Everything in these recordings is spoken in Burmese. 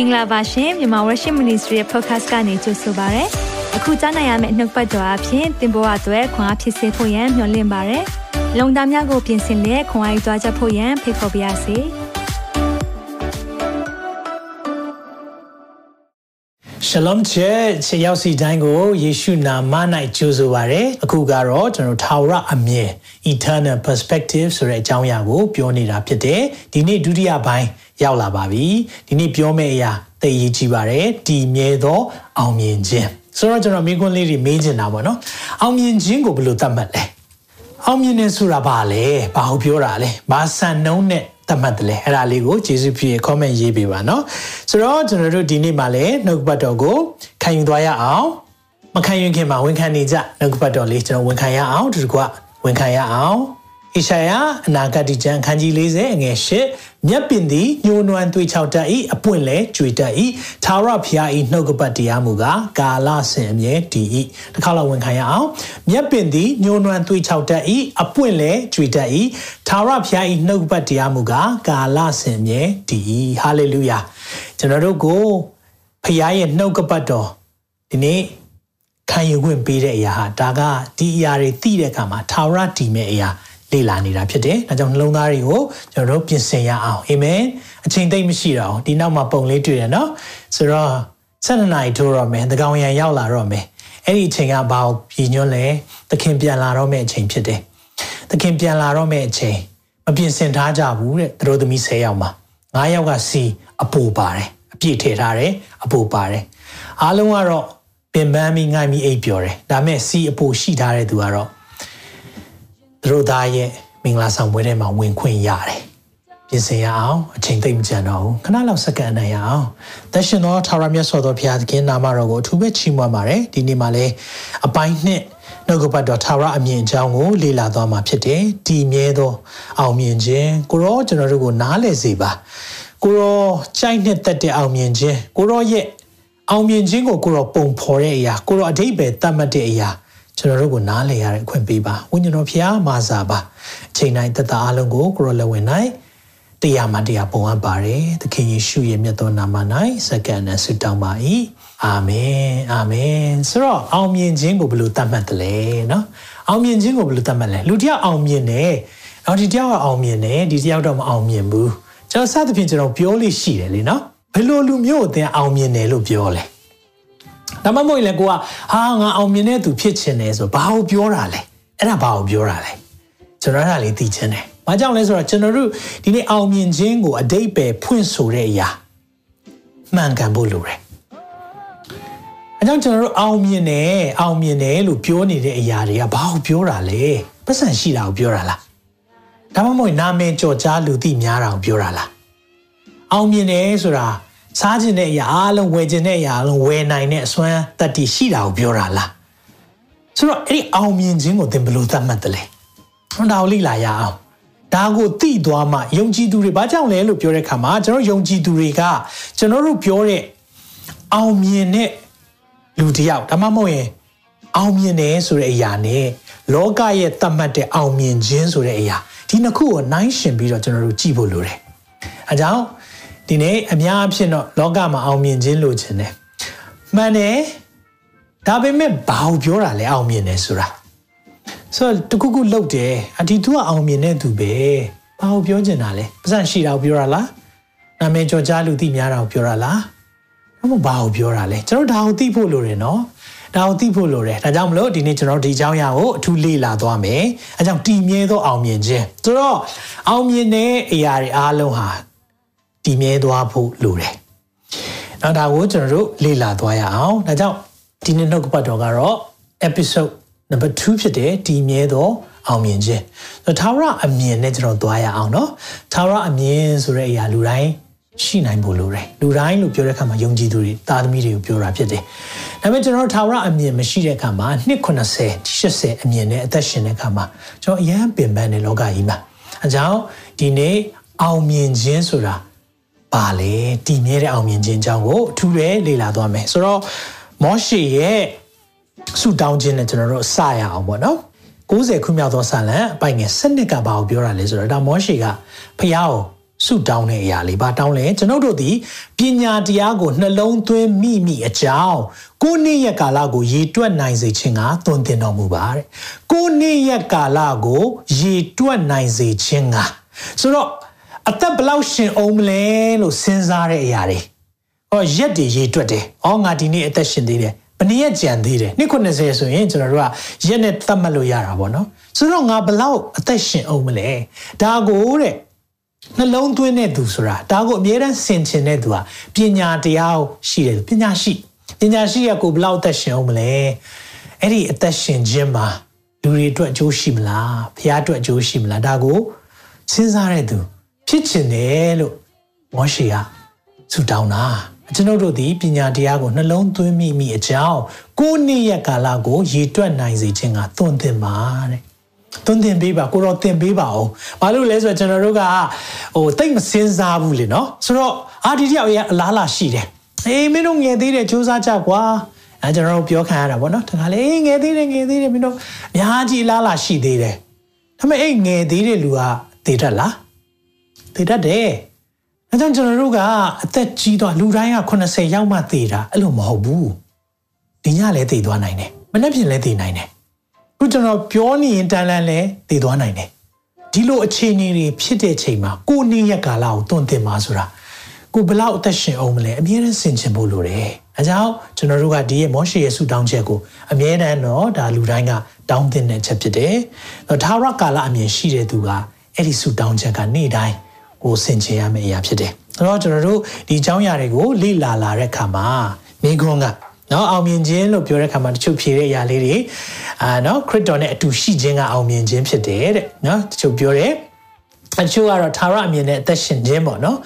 င်္ဂလာပါရှင်မြန်မာ Worship Ministry ရဲ့ podcast ကနေကြိုဆိုပါရစေ။အခုကြားနိုင်ရမယ့်နှုတ်ပတ်တော်အဖြစ်သင်ပေါ်အပ်ွယ်ခွန်အားဖြစ်စေဖို့ယံမျှဝင့်ပါရစေ။လုံတာများကိုပြင်ဆင်လက်ခွန်အားယူကြားချက်ဖို့ယံဖိတ်ခေါ်ပါရစေ။ Shalom Church ရောက်စီတိုင်းကိုယေရှုနာမ၌ကြိုဆိုပါရစေ။အခုကတော့ကျွန်တော်ထာဝရအမြင် Eternal Perspective ဆိုတဲ့အကြောင်းအရာကိုပြောနေတာဖြစ်တယ်။ဒီနေ့ဒုတိယပိုင်း ရောက်လာပါပြီဒီနေ့ပြောမယ့်အရာသိရေးကြည့်ပါတယ်တည်မြဲသောအောင်မြင်ခြင်းဆိုတော့ကျွန်တော်မိကွန်းလေးတွေမေးချင်တာပေါ့နော်အောင်မြင်ခြင်းကိုဘယ်လိုသတ်မှတ်လဲအောင်မြင်တယ်ဆိုတာဘာလဲဘာကိုပြောတာလဲဘာစံနှုန်းနဲ့သတ်မှတ်တယ်လဲအဲ့ဒါလေးကိုကျေးဇူးပြုရ comment ရေးပေးပါနော်ဆိုတော့ကျွန်တော်တို့ဒီနေ့မှလည်းနှုတ်ပတ်တော်ကိုခံယူသွားရအောင်မခံယူခင်မှာဝန်ခံနေကြနှုတ်ပတ်တော်လေးကျွန်တော်ဝန်ခံရအောင်ဒီကွာဝန်ခံရအောင် ဣရှာယအနာဂတ်ကျမ်းခန်းကြီး40အငယ်8မြက်ပင်သည်ညှိုးနွမ်းသွေးချောက်တတ်၏အပွင့်လဲကြွေတတ်၏သာရဖျား၏နှုတ်ကပတ်တရားမူကားကာလဆင်အမြဲတည်၏တစ်ခါလောက်ဝန်ခံရအောင်မြက်ပင်သည်ညှိုးနွမ်းသွေးချောက်တတ်၏အပွင့်လဲကြွေတတ်၏သာရဖျား၏နှုတ်ကပတ်တရားမူကားကာလဆင်အမြဲတည်၏ဟာလေလုယာကျွန်တော်တို့ကိုဖျားရဲ့နှုတ်ကပတ်တော်ဒီနေ့ခံယူခွင့်ပေးတဲ့အရာဟာဒါကဒီအရာတွေသိတဲ့အခါမှာသာရတည်မဲ့အရာ လေ့လာနေတာဖြစ်တယ်။ဒါကြောင့်နှလုံးသားတွေကိုကျွန်တော်တို့ပြင်ဆင်ရအောင်အာမင်။အချိန်သိမ့်မရှိတော့ဒီနောက်မှာပုံလေးတွေ့တယ်နော်။ဆိုတော့7နာရီထိုးတော့မယ်။သကောင်ရံရောက်လာတော့မယ်။အဲ့ဒီအချိန်ကဘာကိုပြည်ညွှန်းလဲ။သခင်ပြန်လာတော့မယ့်အချိန်ဖြစ်တယ်။သခင်ပြန်လာတော့မယ့်အချိန်မပြင်ဆင်ထားကြဘူးတဲ့။သူတို့သမီး10ယောက်မှာ9ယောက်ကစီအပူပါတယ်။အပြည့်ထည့်ထားတယ်အပူပါတယ်။အားလုံးကတော့ပင်ပန်းပြီးငိုင်းပြီးအိပ်ပျော်တယ်။ဒါမဲ့စီအပူရှိထားတဲ့သူကတော့ သူတို့သားရဲ့မင်္ဂလာဆောင်ပွဲထဲမှာဝင်ခွင့်ရတယ်ပြင်ဆင်ရအောင်အချိန်သိမ့်မကြံတော့ဘူးခဏလောက်စက္ကန့်နိုင်ရအောင်သက်ရှင်သောထာဝရမြတ်စွာသောဘုရားသခင်နာမတော်ကိုအထူးပဲချီးမွမ်းပါတယ်ဒီနေ့မှာလည်းအပိုင်းနှစ်နှုတ်ကပတ်တော်ထာဝရအမြင်အကြောင်းကိုလေ့လာသွားမှာဖြစ်တယ်တည်မြဲသောအောင်မြင်ခြင်းကိုရောကျွန်တော်တို့ကိုနားလည်စေပါကိုရောကြိုက်နှစ်သက်တဲ့အောင်မြင်ခြင်းကိုရောရဲ့အောင်မြင်ခြင်းကိုကိုရောပုံဖော်တဲ့အရာကိုရောအတိတ်ပဲတတ်မှတ်တဲ့အရာ ကျွန်တော်တို့ကိုနားလည်ရတဲ့အခွင့်ပေးပါဝိညာဉ်တော်ဖျားမာစာပါအချိန်တိုင်းသက်သာအလုံးကိုကိုရောလက်ဝင်၌တရားမှတရားပုံအပ်ပါတယ်သခင်ယေရှုရဲ့မြတ်သောနာမ၌စက္ကန့်နဲ့ဆုတောင်းပါ၏အာမင်အာမင်ဆိုတော့အောင်မြင်ခြင်းကိုဘယ်လိုသတ်မှတ်တယ်လဲเนาะအောင်မြင်ခြင်းကိုဘယ်လိုသတ်မှတ်လဲလူတစ်ယောက်အောင်မြင်တယ်နောက်ဒီတစ်ယောက်ကအောင်မြင်တယ်ဒီတစ်ယောက်တော့မအောင်မြင်ဘူးကျွန်တော်စသဖြင့်ကျွန်တော်ပြောလို့ရှိတယ်လေเนาะဘယ်လိုလူမျိုးအသင်အောင်မြင်တယ်လို့ပြောလဲ ဒါမှမဟုတ်လေကိုကဟာငါအောင်မြင်တဲ့သူဖြစ်ချင်တယ်ဆိုဘာကိုပြောတာလဲအဲ့ဒါဘာကိုပြောတာလဲကျွန်တော်အဲ့ဒါလေးသိချင်တယ်ဘာကြောင့်လဲဆိုတော့ကျွန်တော်တို့ဒီနေ့အောင်မြင်ခြင်းကိုအတိတ်ပဲဖွင့်ဆိုတဲ့အရာမှန်ကန်ဖို့လိုတယ်အဲကြောင့်ကျွန်တော်တို့အောင်မြင်တယ်အောင်မြင်တယ်လို့ပြောနေတဲ့အရာတွေကဘာကိုပြောတာလဲပတ်စံရှိတာကိုပြောတာလားဒါမှမဟုတ်နာမည်ကြော်ကြားလူသိများတာကိုပြောတာလားအောင်မြင်တယ်ဆိုတာ စားခြင်းတဲ့အရာအားလုံးဝယ်ခြင်းတဲ့အရာအားလုံးဝယ်နိုင်တဲ့အစွမ်းတတ္တိရှိတာကိုပြောတာလားဆိုတော့အဲ့ဒီအောင်မြင်ခြင်းကိုသင်ဘယ်လိုသတ်မှတ်တယ်လဲဟောဒါကိုလေ့လာရအောင်ဒါကိုသိသွားမှယုံကြည်သူတွေဘာကြောင့်လဲလို့ပြောတဲ့အခါမှာကျွန်တော်ယုံကြည်သူတွေကကျွန်တော်တို့ပြောတဲ့အောင်မြင်တဲ့လူတစ်ယောက်ဒါမှမဟုတ်ရင်အောင်မြင်တယ်ဆိုတဲ့အရာနဲ့လောကရဲ့သတ်မှတ်တဲ့အောင်မြင်ခြင်းဆိုတဲ့အရာဒီနှစ်ခုကိုနှိုင်းယှဉ်ပြီးတော့ကျွန်တော်တို့ကြည့်ဖို့လိုတယ်။အဲကြောင့် ဒီနေ့အများအဖြစ်တော့လောကမှာအောင်မြင်ခြင်းလိုချင်တယ်မှန်တယ်ဒါပေမဲ့ဘာကိုပြောတာလဲအောင်မြင်တယ်ဆိုတာဆိုတော့တခုခုလုပ်တယ်အဒီသူကအောင်မြင်တဲ့သူပဲဘာကိုပြောချင်တာလဲပတ်စံရှိတာကိုပြောတာလားနာမည်ကြော်ကြားလူသိများတာကိုပြောတာလားဘာမှဘာကိုပြောတာလဲကျွန်တော်ဒါကိုသိဖို့လိုတယ်နော်ဒါကိုသိဖို့လိုတယ်ဒါကြောင့်မလို့ဒီနေ့ကျွန်တော်ဒီအကြောင်းအရာကိုအထူးလေ့လာသွားမယ်အဲကြောင့်တည်မြဲသောအောင်မြင်ခြင်းဆိုတော့အောင်မြင်တဲ့အရာတွေအားလုံးဟာ တည်မြဲသွားဖို့လိုတယ်။နောက်ဒါကိုကျွန်တော်တို့လေ့လာသွားရအောင်။ဒါကြောင့်ဒီနေ့နှုတ်ကပတ်တော်ကတော့ episode number 2ဖြစ်တဲ့တည်မြဲသောအောင်မြင်ခြင်း။ဆိုထာဝရအမြင်နဲ့ကျွန်တော်သွားရအောင်နော်။ထာဝရအမြင်ဆိုတဲ့အရာလူတိုင်းရှိနိုင်ဖို့လိုတယ်။လူတိုင်းလို့ပြောတဲ့အခါမှာယုံကြည်သူတွေတာသမီတွေကိုပြောတာဖြစ်တယ်။ဒါပေမဲ့ကျွန်တော်ထာဝရအမြင်မရှိတဲ့အခါမှာ290 80အမြင်နဲ့အသက်ရှင်တဲ့အခါမှာကျွန်တော်အရန်ပင်ပန်းတဲ့လောကကြီးမှာအကြောင်းဒီနေ့အောင်မြင်ခြင်းဆိုတာ ပါလေတည်မြဲတဲ့အောင်မြင်ခြင်းအကြောင်းကိုအထူးပဲလေ့လာသွားမယ်ဆိုတော့မောရှေရဲ့ဆုတောင်းခြင်းနဲ့ကျွန်တော်တို့စရအောင်ပေါ့နော်90ခုမြောက်သောဆာလံအပိုင်ငယ်7နှစ်ကဘာကိုပြောတာလဲဆိုတော့ဒါမောရှေကဖះကိုဆုတောင်းတဲ့အရာလေးဘာတောင်းလဲကျွန်ုပ်တို့သည်ပညာတရားကိုနှလုံးသွင်းမိမိအကြောင်းကိုနေ့ရက်ကာလကိုရေတွက်နိုင်စေခြင်းကသွန်သင်တော်မူပါတဲ့ကိုနေ့ရက်ကာလကိုရေတွက်နိုင်စေခြင်းကဆိုတော့ အသက်ဘလောက်ရှင်အောင်မလဲလို့စဉ်းစားတဲ့အရာတွေဟောရက်တွေရေတွက်တယ်။အော်ငါဒီနေ့အသက်ရှင်သေးတယ်။ဘယ်နည်းရက်ကြံသေးတယ်။နှစ်90ဆိုရင်ကျွန်တော်တို့ကရက်နဲ့သတ်မှတ်လို့ရတာပေါ့နော်။ဆိုတော့ငါဘလောက်အသက်ရှင်အောင်မလဲ။ဒါကိုတဲ့နှလုံးသွင်းတဲ့သူဆိုတာဒါကိုအမြဲတမ်းဆင်ခြင်တဲ့သူဟာပညာတရားရှိတယ်ပညာရှိပညာရှိရကိုဘလောက်အသက်ရှင်အောင်မလဲ။အဲ့ဒီအသက်ရှင်ခြင်းမှာလူတွေအတွက်အကျိုးရှိမလား။ဖခင်အတွက်အကျိုးရှိမလား။ဒါကိုစဉ်းစားတဲ့သူ ဖြစ်ချင်တယ်လို့မောရှေကဆုတောင်းတာကျွန်ုပ်တို့သည်ပညာတရားကိုနှလုံးသွင်းမိမိအကြောင်းကိုးနေ့ရက်ကာလကိုရည်တွက်နိုင်စေခြင်းကသွန်သင်ပါတဲ့သွန်သင်ပေးပါကိုတော့သင်ပေးပါအောင်ဘာလို့လဲဆိုတော့ကျွန်တော်တို့ကဟိုတိတ်မစင်စားဘူးလေနော်ဆိုတော့အာဒီတယောက်ရဲ့အလားလာရှိတယ်အေးမင်းတို့ငယ်သေးတယ်စူးစမ်းကြကွာအဲကျွန်တော်တို့ပြောခံရတာပေါ့နော်တခါလေငယ်သေးတယ်ငယ်သေးတယ်မင်းတို့အများကြီးအလားလာရှိသေးတယ်ဒါပေမဲ့အဲ့ငယ်သေးတဲ့လူကတည်တတ်လား တည်တတ်တယ်အဲကြောင့်ကျွန်တော်တို့ကအသက်ကြီးသွားလူတိုင်းက80ရောက်မှသေတာအဲ့လိုမဟုတ်ဘူးဒီညလည်းသေသွားနိုင်တယ်မနေ့ပြင်လည်းသေနိုင်တယ်ခုကျွန်တော်ပြောနေရင်တန်လန်းလည်းသေသွားနိုင်တယ်ဒီလိုအခြေအနေတွေဖြစ်တဲ့ချိန်မှာကိုနေ့ရက်ကာလကိုတွန့်တင်ပါဆိုတာကိုဘလောက်အသက်ရှင်အောင်မလဲအမြဲတမ်းဆင်ခြင်ဖို့လိုတယ်အဲကြောင့်ကျွန်တော်တို့ကဒီရဲ့မောရှေရဲ့ဆုတောင်းချက်ကိုအမြဲတမ်းတော့ဒါလူတိုင်းကတောင်းတင်တဲ့ချက်ဖြစ်တယ်။ဒါရကာလအမြင်ရှိတဲ့သူကအဲ့ဒီဆုတောင်းချက်ကနေ့တိုင်း ကိုဆင်ခြင်ရမယ့်အရာဖြစ်တယ်။ဆိုတော့ကျွန်တော်တို့ဒီအကြောင်းအရာတွေကိုလေ့လာလာတဲ့အခါမှာမိခွန်းကနော်အောင်မြင်ခြင်းလို့ပြောတဲ့အခါမှာတချို့ဖြေတဲ့အရာလေးတွေအာနော်ခရစ်တော်နဲ့အတူရှိခြင်းကအောင်မြင်ခြင်းဖြစ်တယ်တဲ့နော်တချို့ပြောတယ်တချို့ကတော့သာရအမြင်နဲ့အသက်ရှင်ခြင်းပေါ့နော်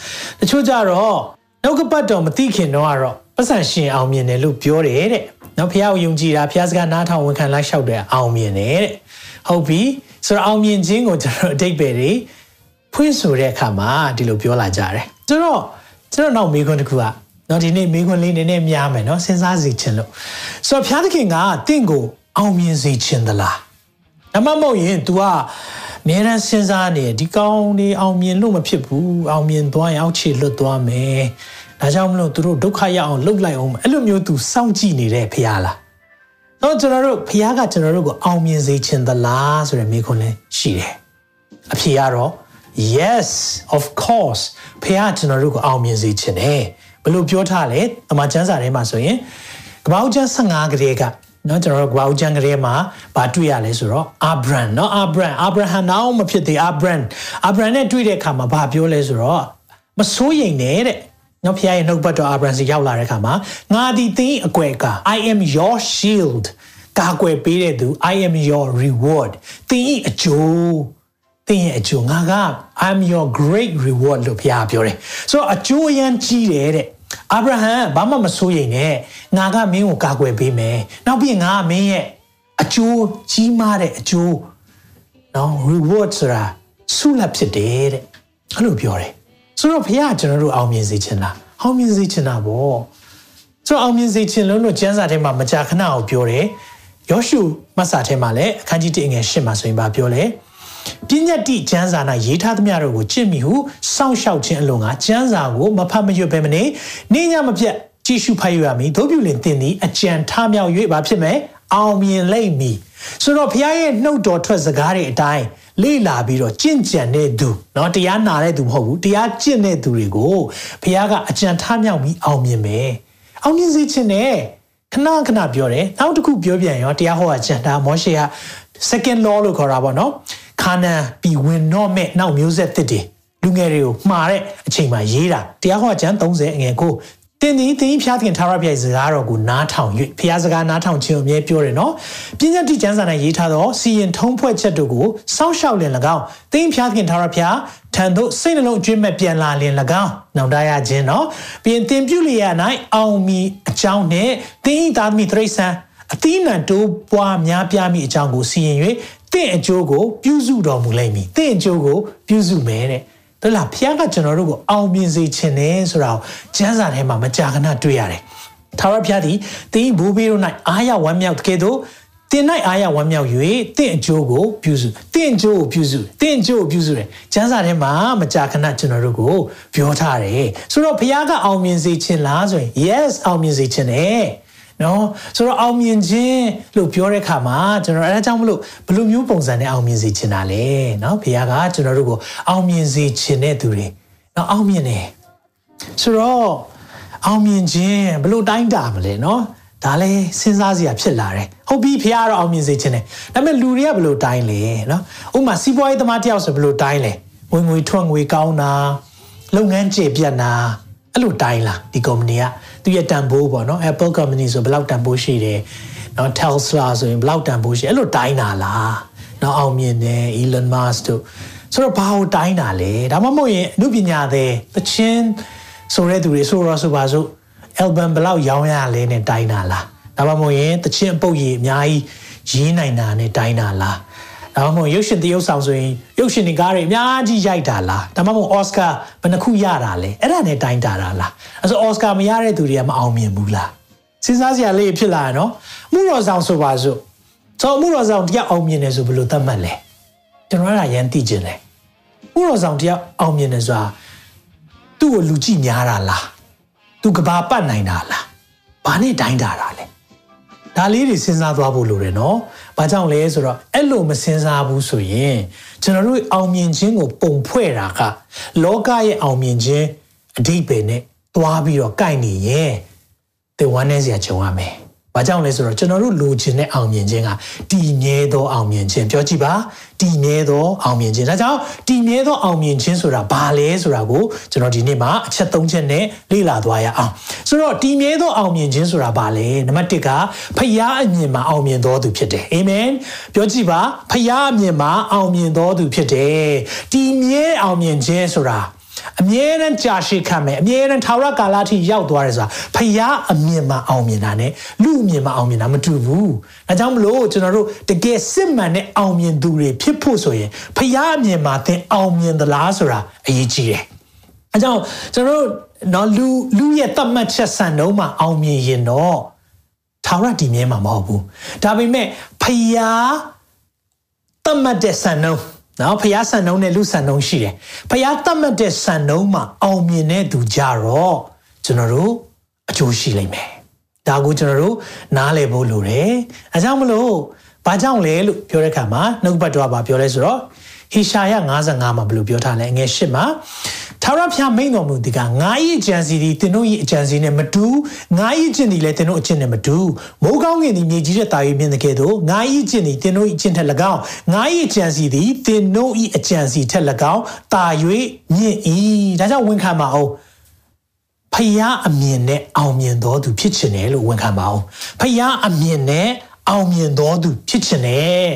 တချို့ကြတော့နှုတ်ကပတ်တော်မသိခင်တော့ကတော့ပတ်စံရှင်အောင်မြင်တယ်လို့ပြောတယ်တဲ့နော်ဖះကိုယုံကြည်တာဖះစကားနားထောင်ဝန်ခံလိုက်လျှောက်တယ်အောင်မြင်တယ်တဲ့ဟုတ်ပြီဆိုတော့အောင်မြင်ခြင်းကိုကျွန်တော်အတိတ်ပဲတွေ ဖွင့်ဆိုတဲ့အခါမှာဒီလိုပြောလာကြတယ်ဆိုတော့ကျွန်တော်နောက်မေးခွန်းတစ်ခုကနော်ဒီနေ့မေးခွန်းလေးနည်းနည်းများမယ်နော်စဉ်းစားစီခြင်းလို့ဆိုတော့ဘုရားသခင်ကတင့်ကိုအောင်မြင်စေခြင်းသလားဒါမှမဟုတ်ရင် तू ကမြဲတမ်းစဉ်းစားနေဒီကောင်းနေအောင်မြင်လို့မဖြစ်ဘူးအောင်မြင်သွားရင်အောက်ခြေလွတ်သွားမယ်ဒါကြောင့်မလို့သူတို့ဒုက္ခရအောင်လှုပ်လိုက်အောင်အဲ့လိုမျိုး तू စောင့်ကြည့်နေတဲ့ဖရားလားတော့ကျွန်တော်တို့ဖရားကကျွန်တော်တို့ကိုအောင်မြင်စေခြင်းသလားဆိုတဲ့မေးခွန်းလေးရှိတယ်အဖြေကတော့ yes of course ဖះကျွန်တော်တို့ကိုအောင်မြင်စေခြင်းတယ်ဘယ်လိုပြောထားလဲအမှကျမ်းစာထဲမှာဆိုရင်ကပ္ပဦးကျမ်း15ကလေးကနော်ကျွန်တော်တို့ကပ္ပဦးကျမ်းကလေးမှာဗာတွေ့ရလဲဆိုတော့အာဗြန်နော်အာဗြန်အာဗြဟံနောက်မဖြစ်သေးအာဗြန်အာဗြန်နဲ့တွေ့တဲ့အခါမှာဗာပြောလဲဆိုတော့မစိုးရိမ်နဲ့တဲ့နော်ဖះရဲ့နှုတ်ဘတ်တော်အာဗြန်စီရောက်လာတဲ့အခါမှာငါဒီသင်အကွယ်က I am your shield ကာကွယ်ပေးတဲ့သူ I am your reward သင်ဤအကျိုး သင်ရဲ့အကျိုးငါက I'm your great reward လို့ဘုရားပြောတယ်ဆိုတော့အကျိုးအရန်ကြီးတယ်တဲ့အာဗြဟံဘာမှမစိုးရိမ်နဲ့ငါကမင်းကိုကာကွယ်ပေးမယ်နောက်ပြီးငါကမင်းရဲ့အကျိုးကြီးမားတဲ့အကျိုးနော် reward ဆိုတာဆုလပ်ဖြစ်တယ်တဲ့အဲ့လိုပြောတယ်ဆိုတော့ဘုရားကျွန်တော်တို့အောင်မြင်စေချင်လားအောင်မြင်စေချင်တာပေါ့ဆိုတော့အောင်မြင်စေချင်လို့လို့ကျမ်းစာထဲမှာမကြာခဏကိုပြောတယ်ယောရှုမတ်စာထဲမှာလည်းအခန်းကြီး1ငယ်8မှာဆိုရင်ဗာပြောလဲ ပညာတိကျမ်းစာ၌ရေးထားသမျှတို့ကိုကြင့်မိဟုစောင့်ရှောက်ခြင်းအလို့ငါကျမ်းစာကိုမဖတ်မရွတ်ပဲမနေနေညမပြတ်ကြည့်ရှုဖတ်ရမည်တို့ပြုလင်တင်သည်အကြံထမြောက်၍ဘာဖြစ်မယ်အောင်မြင်လိမ့်မည်ဆိုတော့ဘုရားရဲ့နှုတ်တော်ထွက်စကားတွေအတိုင်းလေ့လာပြီးတော့ကြင့်ကြံတဲ့သူเนาะတရားနာတဲ့သူမဟုတ်ဘူးတရားကျင့်တဲ့သူတွေကိုဘုရားကအကြံထမြောက်ပြီးအောင်မြင်မယ်အောင်မြင်စေခြင်းနဲ့ခဏခဏပြောတယ်နောက်တစ်ခုပြောပြန်ရောတရားဟောတာကျန်တာမောရှေက second law လို့ခေါ်တာပေါ့နော် ခါနန်ပြီးဝင်တော့မဲ့နောက်မျိုးဆက်တစ်တွေလူငယ်တွေကိုမှားတဲ့အချိန်မှာရေးတာတရားဟောကျမ်း30အငယ်ကိုတင်သည်တင်ဖျားခင်ထာဝရဘုရားစကားတော်ကိုနားထောင်၍ဖျားစကားနားထောင်ခြင်းကိုအမြဲပြောတယ်နော်ပညာတိကျမ်းစာ၌ရေးထားသောစီရင်ထုံးဖွဲ့ချက်တို့ကိုစောင့်ရှောက်လင်၎င်းတင်ဖျားခင်ထာဝရဘုရားထံသို့စိတ်နှလုံးအကျွင့်မဲ့ပြန်လာလင်၎င်းနောင်တရခြင်းနော်ပြင်တင်ပြုလျက်၌အောင်မီအကြောင်းနဲ့တင်ဤသားသမီးတရိษံအသီးနှံတိုးပွားများပြားမိအကြောင်းကိုစီရင်၍ တင့်အကျိုးကိုပြုစုတော်မူလိမ့်မည်တင့်အကျိုးကိုပြုစုမယ်တဲ့ဒါလားဖခင်ကကျွန်တော်တို့ကိုအောင်မြင်စေခြင်းနဲ့ဆိုတာကိုကျမ်းစာထဲမှာမကြာခဏတွေ့ရတယ်ထာဝရဘုရားသည်တင်းဘိုးဘေးတို့၌အားရဝမ်းမြောက်တဲ့ကဲ့သို့တင်၌အာရဝမ်းမြောက်၍တင့်အကျိုးကိုပြုစုတင့်အကျိုးကိုပြုစုတင့်အကျိုးကိုပြုစုတယ်ကျမ်းစာထဲမှာမကြာခဏကျွန်တော်တို့ကိုပြောထားတယ်ဆိုတော့ဘုရားကအောင်မြင်စေခြင်းလားဆိုရင် yes အောင်မြင်စေခြင်းတယ် နော်ဆိုတော့အောင်မြင်ခြင်းလို့ပြောတဲ့အခါမှာကျွန်တော်အဲဒါကြောင့်မလို့ဘယ်လိုမျိုးပုံစံနဲ့အောင်မြင်စေခြင်းတာလဲနော်ဘုရားကကျွန်တော်တို့ကိုအောင်မြင်စေခြင်းတဲ့သူတွေနော်အောင်မြင်တယ်ဆိုတော့အောင်မြင်ခြင်းဘယ်လိုတိုင်းတာမလဲနော်ဒါလည်းစဉ်းစားစရာဖြစ်လာတယ်ဟုတ်ပြီဖះကတော့အောင်မြင်စေခြင်းတယ်ဒါပေမဲ့လူတွေကဘယ်လိုတိုင်းလဲနော်ဥပမာစီးပွားရေးသမားတယောက်ဆိုဘယ်လိုတိုင်းလဲဝင်ငွေထွက်ငွေကောင်းတာလုပ်ငန်းကျေပြတ်တာအဲ့လိုတိုင်းလားဒီကုမ္ပဏီက သူရဲ့တန်ဖိုးပေါ့နော် Apple company ဆိုဘယ်လောက်တန်ဖိုးရှိတယ်နော် Tesla ဆိုရင်ဘယ်လောက်တန်ဖိုးရှိအဲ့လိုတိုင်းတာလားနော်အောင်မြင်တယ် Elon Musk တို့ဆိုတော့ဘာကိုတိုင်းတာလဲဒါမှမဟုတ်ရင်အမှုပညာသည်သချင်းဆိုတဲ့သူတွေဆိုတော့ဆိုပါစို့ album ဘယ်လောက်ရောင်းရလဲနဲ့တိုင်းတာလားဒါမှမဟုတ်ရင်တချင်းအပုတ်ကြီးအများကြီးရေးနိုင်တာနဲ့တိုင်းတာလား ဒါမှမဟုတ်ရုပ်ရှင်တရုပ်ဆောင်ဆိုရင်ရုပ်ရှင်တွေကားတွေအများကြီးရိုက်တာလားဒါမှမဟုတ်အော်စကာဘယ်နှခုရတာလဲအဲ့ဒါနဲ့တိုင်းတာတာလားအဲဆိုအော်စကာမရတဲ့သူတွေကမအောင်မြင်ဘူးလားစဉ်းစားစရာလေးဖြစ်လာရနော်မှုတော်ဆောင်ဆိုပါစို့ဆိုမှုတော်ဆောင်တရားအောင်မြင်တယ်ဆိုဘယ်လိုသတ်မှတ်လဲကျွန်တော်ကရန်သိကျင်တယ်မှုတော်ဆောင်တရားအောင်မြင်တယ်ဆိုတာသူ့ကိုလူကြည့်များတာလားသူကဘာပတ်နိုင်တာလားဘာနဲ့တိုင်းတာတာလဲဒါလေးတွေစဉ်းစားသွားဖို့လိုတယ်နော် ဘာကြောင့်လဲဆိုတော့အဲ့လိုမစဉ်းစားဘူးဆိုရင်ကျွန်တော်တို့အောင်မြင်ခြင်းကိုပုံဖွဲ့တာကလောကရဲ့အောင်မြင်ခြင်းအဓိပ္ပာယ်နဲ့သွားပြီးတော့ကိုက်နေရင်တေဝမ်းနေစရာကြုံရမယ်။ ဘာကြောင့်လဲဆိုတော့ကျွန်တော်တို့လိုချင်တဲ့အောင်မြင်ခြင်းကတည်မြဲသောအောင်မြင်ခြင်းပြောကြည့်ပါတည်မြဲသောအောင်မြင်ခြင်းဒါကြောင့်တည်မြဲသောအောင်မြင်ခြင်းဆိုတာဘာလဲဆိုတာကိုကျွန်တော်ဒီနေ့မှာအချက်၃ချက်နဲ့လေ့လာသွားရအောင်ဆိုတော့တည်မြဲသောအောင်မြင်ခြင်းဆိုတာဘာလဲနံပါတ်၁ကဖယားအမြင်မှာအောင်မြင်သောသူဖြစ်တယ်အာမင်ပြောကြည့်ပါဖယားအမြင်မှာအောင်မြင်သောသူဖြစ်တယ်တည်မြဲအောင်မြင်ခြင်းဆိုတာ အမြဲတမ်းကြာရှည်ခံမယ်အမြဲတမ်းထာဝရကာလအထိရောက်သွားတယ်ဆိုတာဖယားအမြင်မှာအောင်မြင်တာ ਨੇ လူအမြင်မှာအောင်မြင်တာမတူဘူးဒါကြောင့်မလို့ကျွန်တော်တို့တကယ်စစ်မှန်တဲ့အောင်မြင်သူတွေဖြစ်ဖို့ဆိုရင်ဖယားအမြင်မှာသင်အောင်မြင်သလားဆိုတာအရေးကြီးတယ်အဲကြောင့်ကျွန်တော်တို့နော်လူလူရဲ့တတ်မှတ်ချက်စံနှုန်းမှာအောင်မြင်ရင်တော့ထာဝရတည်မြဲမှာမဟုတ်ဘူးဒါပေမဲ့ဖယားတတ်မှတ်တဲ့စံနှုန်း နော်ဖျားဆန်နှုံးနဲ့လူဆန်နှုံးရှိတယ်ဖျားတတ်မှတ်တဲ့ဆန်နှုံးမှာအောင်မြင်တဲ့သူကြတော့ကျွန်တော်တို့အကျိုးရှိလိမ့်မယ်ဒါကိုကျွန်တော်တို့နားလည်ဖို့လိုတယ်အဲကြောင့်မလို့ဘာကြောင့်လဲလို့ပြောတဲ့အခါမှာနှုတ်ပတ်တော်ကပြောလဲဆိုတော့ဟေရှာယ55မှာဘယ်လိုပြောထားလဲငယ်၈မှာ ထာဝရဘုရားမိန်တော်မူဒီကငါ၏အကြံစီသည်သင်တို့၏အကြံစီနဲ့မတူငါ၏အကျင့်သည်လည်းသင်တို့အကျင့်နဲ့မတူမိုးကောင်းကင်သည်မြေကြီးတဲ့တာ၍မြင်တဲ့ကဲ့သို့ငါ၏အကျင့်သည်သင်တို့၏အကျင့်ထက်၎င်းငါ၏အကြံစီသည်သင်တို့၏အကြံစီထက်၎င်းတာ၍မြင့်၏ဒါကြောင့်ဝန်ခံပါအောင်ဖယားအမြင်နဲ့အောင်မြင်တော်သူဖြစ်ခြင်းတယ်လို့ဝန်ခံပါအောင်ဖယားအမြင်နဲ့အောင်မြင်တော်သူဖြစ်ခြင်းတယ်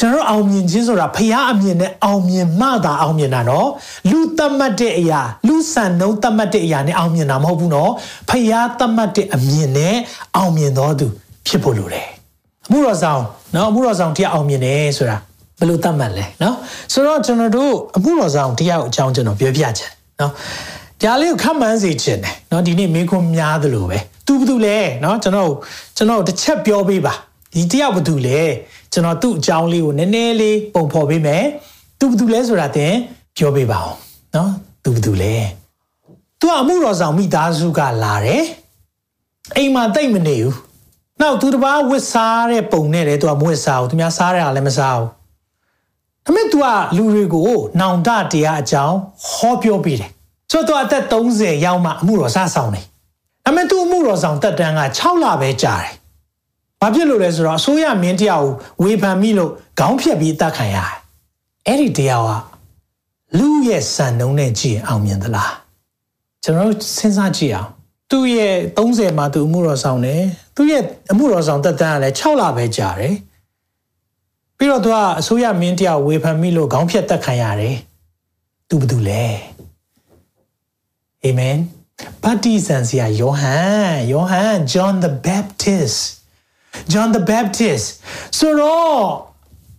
ကျွန်တော်အောင်မြင်ခြင်းဆိုတာဖရားအမြင်နဲ့အောင်မြင်မှသာအောင်မြင်တာနော်လူသတ်မှတ်တဲ့အရာလူဆန်နှုံးသတ်မှတ်တဲ့အရာနဲ့အောင်မြင်တာမဟုတ်ဘူးနော်ဖရားသတ်မှတ်တဲ့အမြင်နဲ့အောင်မြင်တော်သူဖြစ်ဖို့လိုတယ်အမှုတော်ဆောင်နော်အမှုတော်ဆောင်တရားအောင်မြင်တယ်ဆိုတာဘယ်လိုသတ်မှတ်လဲနော်ဆိုတော့ကျွန်တော်တို့အမှုတော်ဆောင်တရားကိုအကြောင်းကျွန်တော်ပြောပြချင်နော်ဒါလေးကိုခက်မှန်းစေချင်တယ်နော်ဒီနေ့မင်းခွန်းများသလိုပဲသူဘာလို့လဲနော်ကျွန်တော်ကျွန်တော်တစ်ချက်ပြောပေးပါဒီတရားဘာလို့လဲ ကျွန်တော်သူ့အကြောင်းလေးကိုနည်းနည်းလေးပုံဖော်ပေးမယ်သူဘသူလဲဆိုတာသင်ပြောပေးပါအောင်နော်သူဘသူလဲသူကအမှုတော်ဆောင်မိသားစုကလာတယ်အိမ်မှာတိတ်မနေဘူးနောက်သူတစ်ပါးဝစ်စားတဲ့ပုံနဲ့လေသူကမဝစ်စားဘူးသူများစားတာလည်းမစားဘူးဒါပေမဲ့ तू ကလူတွေကိုနောင်တတရားအကြောင်းဟောပြောပေးတယ်ဆိုတော့ तू အသက်30ရောက်မှအမှုတော်စဆောင်တယ်ဒါပေမဲ့ तू အမှုတော်ဆောင်တက်တန်းက6လပဲကြာတယ် ဘာဖြစ်လို့လဲဆိုတော့အစိုးရမင်းတရားကိုဝေဖန်မိလို့ခေါင်းဖြတ်ပြီးတတ်ခံရတယ်အဲ့ဒီတရားကလူရဲ့စံနှုန်းနဲ့ကြည့်အောင်မြင်သလားကျွန်တော်စဉ်းစားကြည့်အောင်သူ့ရဲ့30မှာသူအမှုတော်ဆောင်တယ်သူ့ရဲ့အမှုတော်ဆောင်တက်တန်းကလည်း6လပဲကြာတယ်ပြီးတော့သူကအစိုးရမင်းတရားဝေဖန်မိလို့ခေါင်းဖြတ်တက်ခံရတယ်သူဘာတူလဲအာမင်ပါတီဆန်စီယာယောဟန်ယောဟန် John the Baptist John the Baptist ဆိုတော့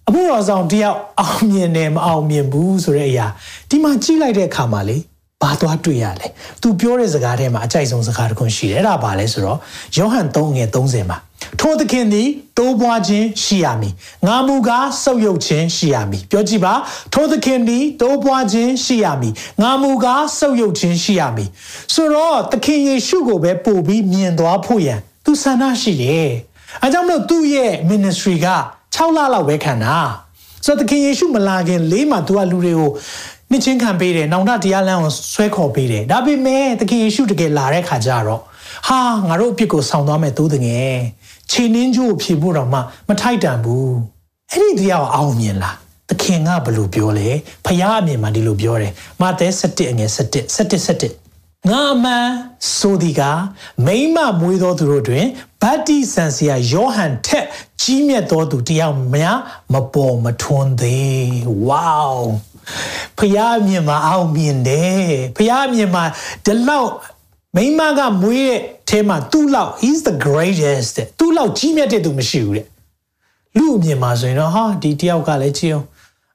အမှုတော်ဆောင်တယောက်အောင်မြင်တယ်မအောင်မြင်ဘူးဆိုတဲ့အရာဒီမှာကြည့်လိုက်တဲ့အခါမှာလေဘာသွားတွေ့ရလဲ။ तू ပြောတဲ့စကားထဲမှာအကြိုက်ဆုံးစကားတစ်ခုရှိတယ်။အဲ့ဒါဘာလဲဆိုတော့ယောဟန်3ငယ်30မှာထိုသခင်သည်တိုးပွားခြင်းရှိရမည်။ငါမူကားဆုပ်ယုပ်ခြင်းရှိရမည်။ပြောကြည့်ပါထိုသခင်သည်တိုးပွားခြင်းရှိရမည်။ငါမူကားဆုပ်ယုပ်ခြင်းရှိရမည်။ဆိုတော့သခင်ယေရှုကိုပဲပို့ပြီးမြင်သွားဖို့ရန်သူဆန္ဒရှိတယ်။ အဲကြောင့်မလို့သူ့ရဲ့ ministry က6လလောက်ပဲခံတာ။ဆိုတော့သခင်ယေရှုမလာခင်လေးမှာသူကလူတွေကိုနှစ်ချင်းခံပေးတယ်နောင်တတရားလမ်းကိုဆွဲခေါ်ပေးတယ်ဒါပေမဲ့သခင်ယေရှုတကယ်လာတဲ့ခါကျတော့ဟာငါတို့အပြစ်ကိုဆောင်သွားမယ်သို့တငယ်ခြေနှင်းကျိုးဖြေဖို့တော့မှမထိုက်တန်ဘူးအဲ့ဒီတရားကိုအောင်မြင်လားသခင်ကဘယ်လိုပြောလဲဖခင်အမြင်မှာဒီလိုပြောတယ်မာသဲ7အငယ်7 7 7 ငါအမှန်ဆိုဒီကမိမမွေးသောသူတို့တွင်ဗတ္တိဆန်စီယာယောဟန်ထက်ကြီးမြတ်သောသူတယောက်များမပေါ်မထွန်းသေးဝေါဖျားမြင်မှာအောင်မြင်တယ်ဖျားမြင်မှာဒီလောက်မိမကမွေးတဲ့အဲမှာသူ့လောက် he's the greatest သူ့လောက်ကြီးမြတ်တဲ့သူမရှိဘူးတဲ့လူအမြင်မှာဆိုရင်တော့ဟာဒီတယောက်ကလည်းကြည့်အောင်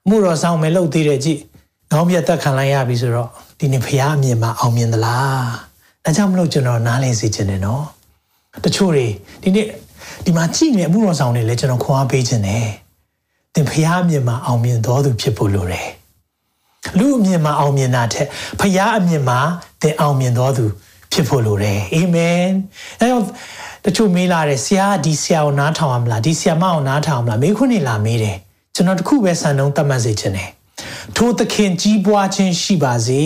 အမှုတော်ဆောင်မယ်လို့သေးတယ်ကြည့်ခေါင်းပြတ်သက်ခံလိုက်ရပြီဆိုတော့ ဒီနေ့ဖျားအမြင်မှာအောင်မြင်သလားဒါကြောင့်မလို့ကျွန်တော်နားလည်စေချင်တယ်နော်တချို့တွေဒီနေ့ဒီမှာကြည့်နေအမှုတော်ဆောင်တွေလည်းကျွန်တော်ခွန်အားပေးခြင်းတယ်သင်ဖျားအမြင်မှာအောင်မြင်တော်သူဖြစ်ဖို့လိုတယ်လူအမြင်မှာအောင်မြင်တာထက်ဖခင်အမြင်မှာသင်အောင်မြင်တော်သူဖြစ်ဖို့လိုတယ်အာမင်အဲတော့တချို့မေးလာတယ်ဆရာဒီဆရာကိုနားထောင်ရမလားဒီဆရာမကိုနားထောင်မလားမေးခွန်းနေလာမေးတယ်ကျွန်တော်တခုပဲစံနှုန်းသတ်မှတ်စေချင်တယ် ထိုသခင်ကြီးပွားခြင်းရှိပါစေ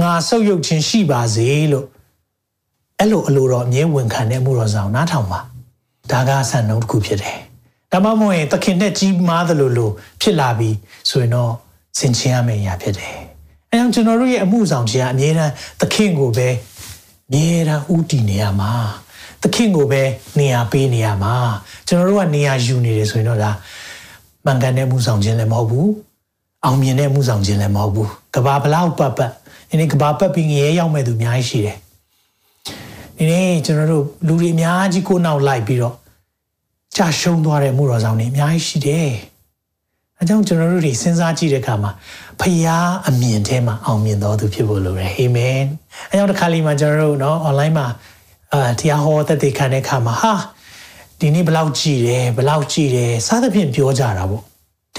ငါဆုပ်ယုပ်ခြင်းရှိပါစေလို့အဲ့လိုအလိုတော်အမြဲဝန်ခံတဲ့မှုတော်ဆောင်နားထောင်ပါဒါကစံနှုန်းတစ်ခုဖြစ်တယ်ဒါမှမဟုတ်ရင်သခင်နဲ့ကြီးမားသလိုလိုဖြစ်လာပြီဆိုရင်တော့ဆင်ခြင်ရမယ့်အရာဖြစ်တယ်။အဲကြောင့်ကျွန်တော်တို့ရဲ့အမှုဆောင်ခြင်းကအမြဲတမ်းသခင်ကိုပဲအမြဲတမ်းဥတည်နေရမှာသခင်ကိုပဲနေရာပေးနေရမှာကျွန်တော်တို့ကနေရာယူနေတယ်ဆိုရင်တော့ဒါမှန်ကန်တဲ့မှုဆောင်ခြင်းလည်းမဟုတ်ဘူး အောင်မြင်တဲ့မှုဆောင်ခြင်းလည်းမဟုတ်ဘူးကဘာဘလောက်ပတ်ပတ်ဒီနေ့ကဘာပတ်ပြီးငရဲရောက်မဲ့သူအများကြီးရှိတယ်ဒီနေ့ကျွန်တော်တို့လူတွေအများကြီးကိုနောက်လိုက်ပြီးတော့ကြာရှုံးသွားတဲ့မှုတော်ဆောင်တွေအများကြီးရှိတယ်အဲကြောင့်ကျွန်တော်တို့တွေစဉ်းစားကြည့်တဲ့အခါမှာဖခင်အမြင်ထဲမှာအောင်မြင်တော်သူဖြစ်ဖို့လိုတယ်အာမင်အဲကြောင့်တစ်ခါလေးမှကျွန်တော်တို့နော် online မှာအာတရားဟောသက်သေခံတဲ့အခါမှာဟာဒီနေ့ဘလောက်ကြည်တယ်ဘလောက်ကြည်တယ်စသဖြင့်ပြောကြတာပေါ့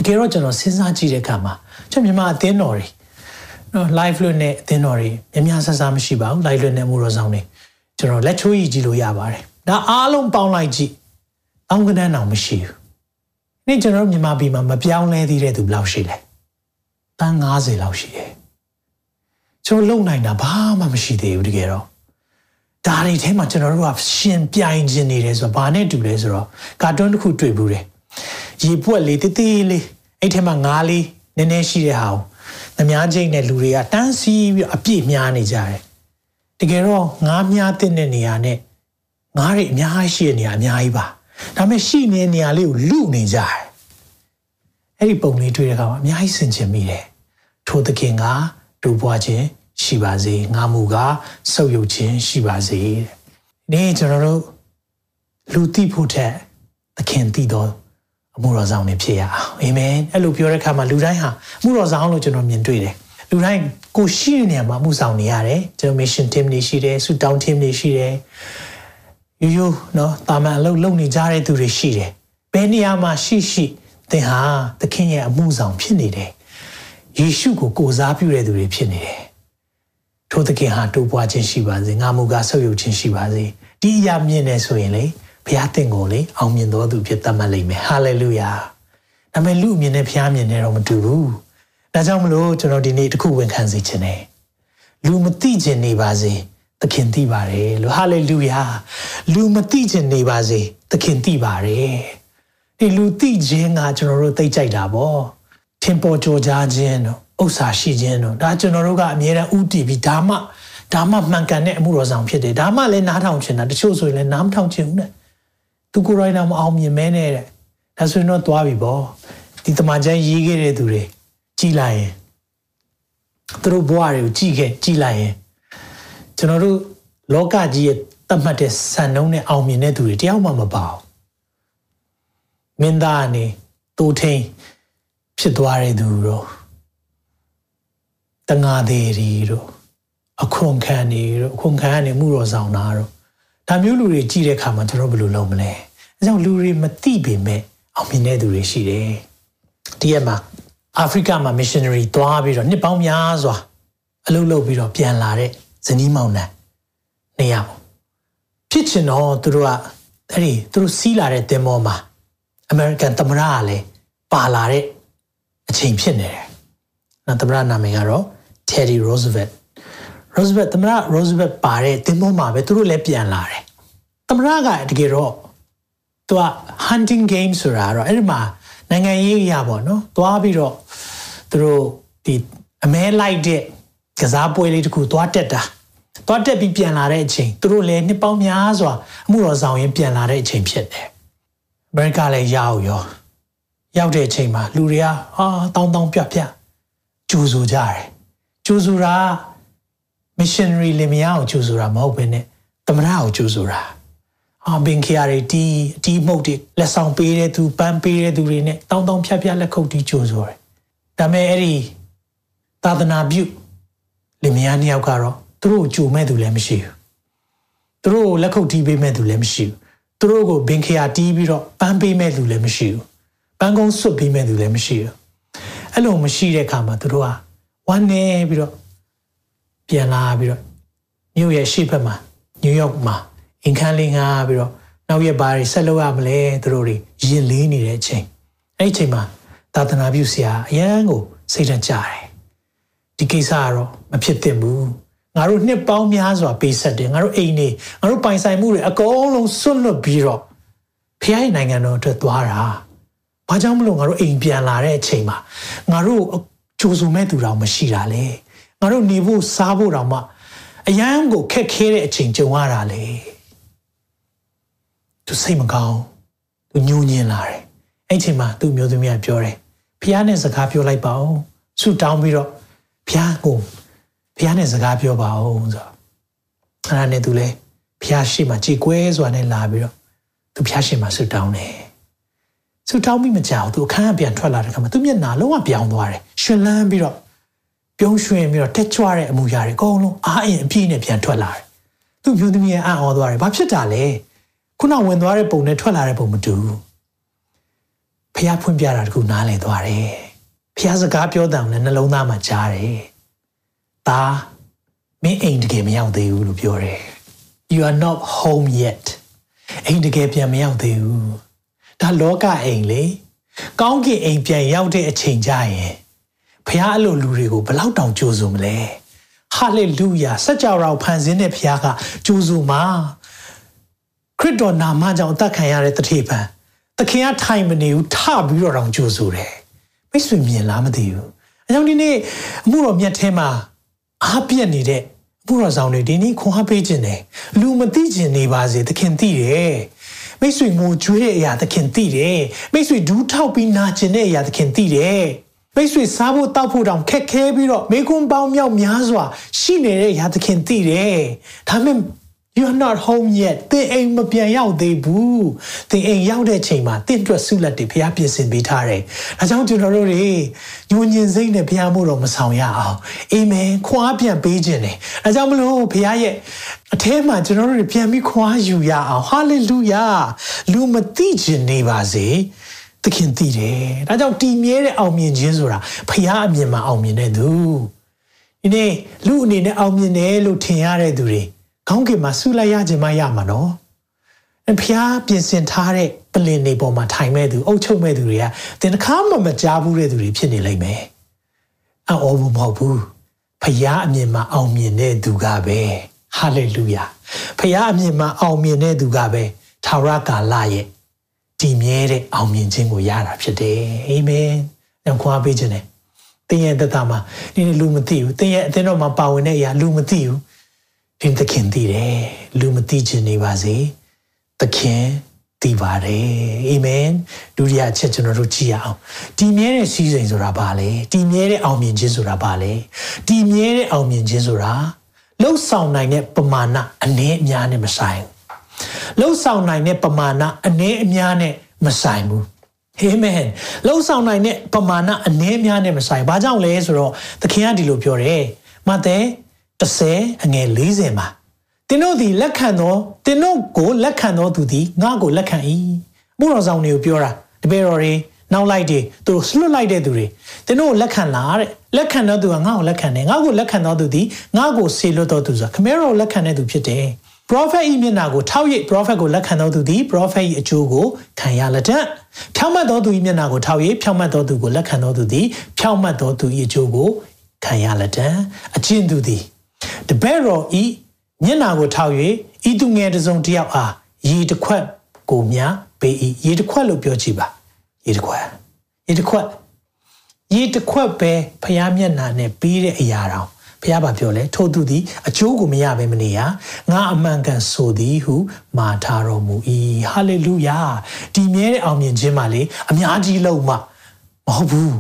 တကယ်တော့ကျွန်တော်စဉ်းစားကြည့်တဲ့အခါမှာကျွန်တော်မြန်မာအသင်းတော်တွေနော် live လွတ်နဲ့အသင်းတော်တွေများများဆဆမရှိပါဘူး live လွတ်နဲ့မှုတော်ဆောင်တွေကျွန်တော်လက်ချိုးရည်ကြည့်လို့ရပါတယ်ဒါအားလုံးပေါင်းလိုက်ကြည့်အောင်းကနန်းအောင်မရှိဘူးနေ့ကျွန်တော်မြန်မာပြည်မှာမပြောင်းလဲသေးတဲ့သူဘယ်လောက်ရှိလဲတန်း90လောက်ရှိတယ်ကျွန်တော်လုံနိုင်တာဘာမှမရှိသေးဘူးတကယ်တော့ဒါတွေထဲမှာကျွန်တော်တို့ကရှင်ပြိုင်ခြင်းနေတယ်ဆိုတော့ဘာနဲ့တူလဲဆိုတော့ကာတွန်းတစ်ခုတွေ့ဘူးတယ် ရေပွက်လေးတေးသေးလေးအဲ့ထဲမှာငါးလေးနည်းနည်းရှိတဲ့ဟာကိုနှများချင်းနဲ့လူတွေကတန်းစီပြီးအပြည့်များနေကြတယ်တကယ်တော့ငါးများတဲ့နေရာနဲ့ငါးတွေအများကြီးရှိတဲ့နေရာအများကြီးပါဒါပေမဲ့ရှိနေတဲ့နေရာလေးကိုလူနေကြတယ်အဲ့ဒီပုံလေးတွေ့တဲ့အခါမှာအများကြီးဆင်ခြင်မိတယ်ထိုသခင်ကဒူပွားခြင်းရှိပါစေငါမူကဆုပ်ယုပ်ခြင်းရှိပါစေတဲ့ဒီကျွန်တော်တို့လူသိဖို့ထက်သခင်သိတော့အ မှုတော်ဆောင်နေဖြစ်ရအောင်အာမင်အဲ့လိုပြောတဲ့အခါမှာလူတိုင်းဟာအမှုတော်ဆောင်လို့ကျွန်တော်မြင်တွေ့တယ်လူတိုင်းကိုရှိတဲ့နေရာမှာအမှုဆောင်နေရတယ်ကျွန်တော် mission team တွေရှိတယ်ဆူတောင်း team တွေရှိတယ်ရိုးရိုးနော်တာမန်အလုပ်လုပ်နေကြတဲ့သူတွေရှိတယ်ဘယ်နေရာမှာရှိရှိသင်ဟာသခင်ရဲ့အမှုဆောင်ဖြစ်နေတယ်ယေရှုကိုကိုစားပြုတဲ့သူတွေဖြစ်နေတယ်ထိုသခင်ဟာတိုးပွားခြင်းရှိပါစေငါမူကားဆုပ်ယုပ်ခြင်းရှိပါစေဒီအရာမြင်နေဆိုရင်လေ ဘုရားသင်ကိုလေအောင်မြင်တော်သူဖြစ်တတ်မှတ်လိမ့်မယ်ဟာလေလုယာဒါပေမဲ့လူအမြင်နဲ့ဘုရားမြင်နေတော့မတူဘူးဒါကြောင့်မလို့ကျွန်တော်ဒီနေ့တခုဝန်ခံစေခြင်းတယ်လူမသိခြင်းနေပါစေသခင်သိပါတယ်လို့ဟာလေလုယာလူမသိခြင်းနေပါစေသခင်သိပါတယ်ဒီလူသိခြင်းကကျွန်တော်တို့သိကြိုက်တာပေါ့ထင်ပေါ်ကြော်ကြားခြင်းတို့ဥစ္စာရှိခြင်းတို့ဒါကျွန်တော်တို့ကအမြဲတမ်းဥတည်ပြီးဒါမှဒါမှမှန်ကန်တဲ့အမှုတော်ဆောင်ဖြစ်တယ်ဒါမှလည်းနားထောင်ချင်တာတချို့ဆိုရင်လည်းနားမထောင်ချင်ဘူးနဲ့ သူကိုယ်တိုင်တော့မအောင်မြင်မဲနဲ့တဲ့ဒါဆိုရင်တော့သွားပြီပေါ့ဒီတမန်ကျန်ရေးခဲ့တဲ့သူတွေကြည်လိုက်ရင်သူတို့ဘဝတွေကိုကြည်ခဲ့ကြည်လိုက်ရင်ကျွန်တော်တို့လောကကြီးရဲ့တတ်မှတ်တဲ့စံနှုန်းနဲ့အောင်မြင်တဲ့သူတွေတယောက်မှမပါဘူးမင်းသားအနေတူထိန်ဖြစ်သွားတဲ့သူတို့တငါသေးရီတို့အခွန်ခံနေတို့အခွန်ခံကနေမှုတော်ဆောင်တာတို့ ဒါမျိုးလူတွေကြည့်တဲ့အခါမှာကျွန်တော်ဘယ်လိုလုပ်မလဲအဲကြောင့်လူတွေမသိပေမဲ့အောင်မြင်တဲ့သူတွေရှိတယ်ဒီရက်မှာအာဖရိကမှာ missionary သွားပြီးတော့နှစ်ပေါင်းများစွာအလုပ်လုပ်ပြီးတော့ပြန်လာတဲ့ဇနီးမောင်နှံနေရပေါ့ဖြစ်ချင်တော့သူတို့ကအဲ့ဒီသူတို့စီးလာတဲ့တင်မောမှာ American သမ္မတကလည်းပါလာတဲ့အချိန်ဖြစ်နေတယ်။နော်သမ္မတနာမည်ကတော့ Teddy Roosevelt Roosevelt သမ္မတ Roosevelt ပါတဲ့တင်မောမှာပဲသူတို့လည်းပြန်လာတယ်။သမ္မတကတကယ်တော့သူက hunting game ဆိုတာတော့အဲ့ဒီမှာနိုင်ငံရေးရပါတော့။သွားပြီးတော့သူတို့ဒီအမဲလိုက်တဲ့ကစားပွဲလေးတခုသွားတက်တာ။သွားတက်ပြီးပြန်လာတဲ့အချိန်သူတို့လည်းနှစ်ပေါင်းများစွာအမှုတော်ဆောင်ရင်ပြန်လာတဲ့အချိန်ဖြစ်တယ်။အမေရိကလည်းရောက်ရောရောက်တဲ့အချိန်မှာလူတွေကအာတောင်းတောင်းပြပြကြိုးဆိုကြတယ်ကြိုးဆိုတာ missionary လင်မယားကိုကြိုးဆိုတာမဟုတ်ဘဲနဲ့သမရကိုကြိုးဆိုတာအာဘင်ခရီးတီတီမုတ်တွေလက်ဆောင်ပေးတဲ့သူပန်းပေးတဲ့သူတွေနဲ့တောင်းတောင်းဖြတ်ဖြတ်လက်ခုပ်တီးကြိုးဆိုတယ်ဒါပေမဲ့အဲ့ဒီသာသနာပြုလင်မယားနှစ်ယောက်ကတော့သူတို့ကိုကြိုမဲ့သူလည်းမရှိဘူးသူတို့ကိုလက်ခုပ်တီးပေးမဲ့သူလည်းမရှိဘူးသူတို့ကိုဘင်ခရီးတီးပြီးတော့ပန်းပေးမဲ့သူလည်းမရှိဘူးပန်းကုန်းစွတ်ပေးမဲ့သူလည်းမရှိဘူးအဲ့လိုမရှိတဲ့အခါမှာသူတို့ကဝမ်းနေပြီးတော့ ပြန်လာပြီးတော့မြို့ရဲ့ရှေ့ဘက်မှာနယူးယောက်မှာအင်ခန်းလေးငါပြီးတော့နောက်ရက်ဘာတွေဆက်လုပ်ရမလဲသူတို့တွေရင်လေးနေတဲ့အချိန်အဲ့ဒီအချိန်မှာသာသနာပြုဆရာအရန်ကိုစိတ်ဓာတ်ကြတယ်ဒီကိစ္စကတော့မဖြစ်သင့်ဘူးငါတို့နှစ်ပေါင်းများစွာပေးဆက်တယ်ငါတို့အိမ်နေငါတို့ပိုင်ဆိုင်မှုတွေအကုန်လုံးဆွတ်လွတ်ပြီးတော့ဖျားရဲ့နိုင်ငံတော်အတွက်သွားတာဘာကြောင့်မလို့ငါတို့အိမ်ပြန်လာတဲ့အချိန်မှာငါတို့ကြိုးစုံမဲ့သူတော်မရှိတာလေ ငါတို့နေဖို့စားဖို့တောင်မှအရန်ကိုခက်ခဲတဲ့အချိန်ကြုံရတာလေသူစိတ်မကောင်းသူညှိုးညင်လာတယ်အဲ့ချိန်မှာသူ့မျိုးသမီးကပြောတယ်ဖះနဲ့စကားပြောလိုက်ပါဦးဆူတောင်းပြီးတော့ဖះကိုဖះနဲ့စကားပြောပါဦးဆိုတော့အဲ့ဒါနဲ့သူလဲဖះရှိမှကြည်ကွဲစွာနဲ့လာပြီးတော့သူဖះရှိမှဆူတောင်းတယ်ဆူတောင်းပြီးမကြောက်သူအခန်းကပြန်ထွက်လာတဲ့ခါမှာသူမျက်နှာလုံးဝပြောင်းသွားတယ်ရှင်လန်းပြီးတော့ ပြုံးရွှင်ပြီးတော့တက်ကြွတဲ့အမူအရာတွေအကုန်လုံးအားအင်အပြည့်နဲ့ပြန်ထွက်လာတယ်သူမျိုးသမီးရဲ့အံ့ဩသွားတယ်ဘာဖြစ်တာလဲခုနဝင်သွားတဲ့ပုံနဲ့ထွက်လာတဲ့ပုံမတူဘူးဖះဖွင့်ပြတာတခုနားလည်သွားတယ်ဖះစကားပြောတယ်လည်းနှလုံးသားမှာကြားတယ်ဒါမင်းအိမ်တကယ်မရောက်သေးဘူးလို့ပြောတယ် you are not home yet အိမ်တကယ်ပြန်မရောက်သေးဘူးဒါလောကအိမ်လေကောင်းကင်အိမ်ပြန်ရောက်တဲ့အချိန်ကြရင် ဖះအဲ့လိုလူတွေကိုဘယ်လောက်တောင်ကြိုးစုံမလဲဟာလေလုယာစัจ java ဖန်ဆင်းတဲ့ဖះကကြိုးစုံမှာခရစ်တော်နာမကြောင့်အသက်ခံရတဲ့တထေပံသခင်ကထိုင်မနေဘူးထပြီးတော့တောင်ကြိုးစုတယ်မိတ်ဆွေမြင်လားမသိဘူးအကြောင်းဒီနေ့အမှုတော်မြတ်ထဲမှာအားပြက်နေတဲ့အမှုတော်ဆောင်တွေဒီနေ့ခွန်အားပေးခြင်းတယ်လူမသိခြင်းနေပါစေသခင်သိတယ်မိတ်ဆွေငိုကြွေးတဲ့အရာသခင်သိတယ်မိတ်ဆွေဒူးထောက်ပြီးနာကျင်တဲ့အရာသခင်သိတယ် မိတ်ဆွေစားဖို့တောက်ဖို့တောင်ခက်ခဲပြီးတော့မိကွန်းပေါင်းမြောက်များစွာရှိနေတဲ့အရာသခင်သိတယ်ဒါပေမဲ့ you are not home yet သင်အိမ်မပြန်ရောက်သေးဘူးသင်အိမ်ရောက်တဲ့ချိန်မှာသင်အတွက်ဆုလက်တွေဘုရားပြင်ဆင်ပေးထားတယ်ဒါကြောင့်ကျွန်တော်တို့တွေညဉ့်ညင်စိတ်နဲ့ဘုရားမို့တော့မဆောင်ရအောင်အာမင်ခွာပြန်ပေးခြင်းတယ်ဒါကြောင့်မလို့ဘုရားရဲ့အထဲမှာကျွန်တော်တို့တွေပြန်ပြီးခွာယူရအောင်ဟာလေလုယာလူမသိခြင်းနေပါစေ သခင်သိတယ်ဒါကြောင့်တည်မြဲတဲ့အောင်မြင်ခြင်းဆိုတာဘုရားအမြင်မှာအောင်မြင်တဲ့သူဒီနေ့လူအနေနဲ့အောင်မြင်တယ်လို့ထင်ရတဲ့သူတွေခေါင်းကင်မှာဆုလိုက်ရခြင်းမရမှာနော်အဖျားပြင်ဆင်ထားတဲ့ပလင်နေပေါ်မှာထိုင်မဲ့သူအုပ်ချုပ်မဲ့သူတွေကတင်တစ်ခါမှမကြားဘူးတဲ့သူတွေဖြစ်နေလိမ့်မယ်အော်ဘူးမဟုတ်ဘူးဖျားအမြင်မှာအောင်မြင်တဲ့သူကပဲဟာလေလုယာဖျားအမြင်မှာအောင်မြင်တဲ့သူကပဲထာဝရကာလရဲ့ တည်မြဲတဲ့အောင်မြင်ခြင်းကိုရတာဖြစ်တယ်အာမင်။နောက်ခွာပေးခြင်းနဲ့တင်းရဲ့တသက်မှာဒီလူမသိဘူးတင်းရဲ့အသင်းတော်မှာပါဝင်တဲ့အရာလူမသိဘူးသင်သခင်သိတယ်လူမသိချင်နေပါစေသခင်သိပါတယ်အာမင်ဒုတိယအချက်ကျွန်တော်တို့ကြည့်ရအောင်တည်မြဲတဲ့စီးစိမ်ဆိုတာဘာလဲတည်မြဲတဲ့အောင်မြင်ခြင်းဆိုတာဘာလဲတည်မြဲတဲ့အောင်မြင်ခြင်းဆိုတာလှုပ်ဆောင်နိုင်တဲ့ပမာဏအနည်းအများနဲ့မဆိုင် လှုပ်ဆောင်နိုင်တဲ့ပမာဏအနည်းအများနဲ့မဆိုင်ဘူးအာမင်လှုပ်ဆောင်နိုင်တဲ့ပမာဏအနည်းအများနဲ့မဆိုင်ဘာကြောင့်လဲဆိုတော့သခင်ကဒီလိုပြောတယ်မဿဲ30အငယ်40မှာသင်တို့သည်လက်ခံသောသင်တို့ကိုလက်ခံသောသူသည်ငါ့ကိုလက်ခံ၏ဘုရားဆောင်တွေကိုပြောတာတပည့်တော်တွေနောက်လိုက်တွေသူတို့လွတ်လိုက်တဲ့သူတွေသင်တို့လက်ခံလားတဲ့လက်ခံတော့သူကငါ့ကိုလက်ခံတယ်ငါ့ကိုလက်ခံတော့သူသည်ငါ့ကိုဆေလွတ်တော့သူဆိုတာခမဲတော်လက်ခံတဲ့သူဖြစ်တယ် prophet ဤမျက်နာကိုထောက်ရိပ် prophet ကိုလက်ခံတော်သူသည် prophet ဤအကျိုးကိုခံရလက်တတ်ဖြောင့်မတ်တော်သူဤမျက်နာကိုထောက်ရိပ်ဖြောင့်မတ်တော်သူကိုလက်ခံတော်သူသည်ဖြောင့်မတ်တော်သူဤအကျိုးကိုခံရလက်တတ်အချင်းသူသည်တပည့်တော်ဤမျက်နာကိုထောက်၍ဤသူငယ်တစုံတစ်ယောက်အားရေတစ်ခွက်ကိုမြပေး၏ရေတစ်ခွက်လို့ပြောကြည့်ပါရေတစ်ခွက်ရေတစ်ခွက်ရေတစ်ခွက်ပဲဖျားမျက်နာနဲ့ပြီးတဲ့အရာတောင် ဘုရားဘာပြောလဲထို့သူသည်အကျိုးကိုမရဘဲမနေရငါအမှန်ကန်ဆိုသည်ဟုမှာထားတော်မူ၏ဟာလေလုယာဒီမြဲတဲ့အောင်မြင်ခြင်းမှာလေအများကြီးလုံးမမဟုတ်ဘူး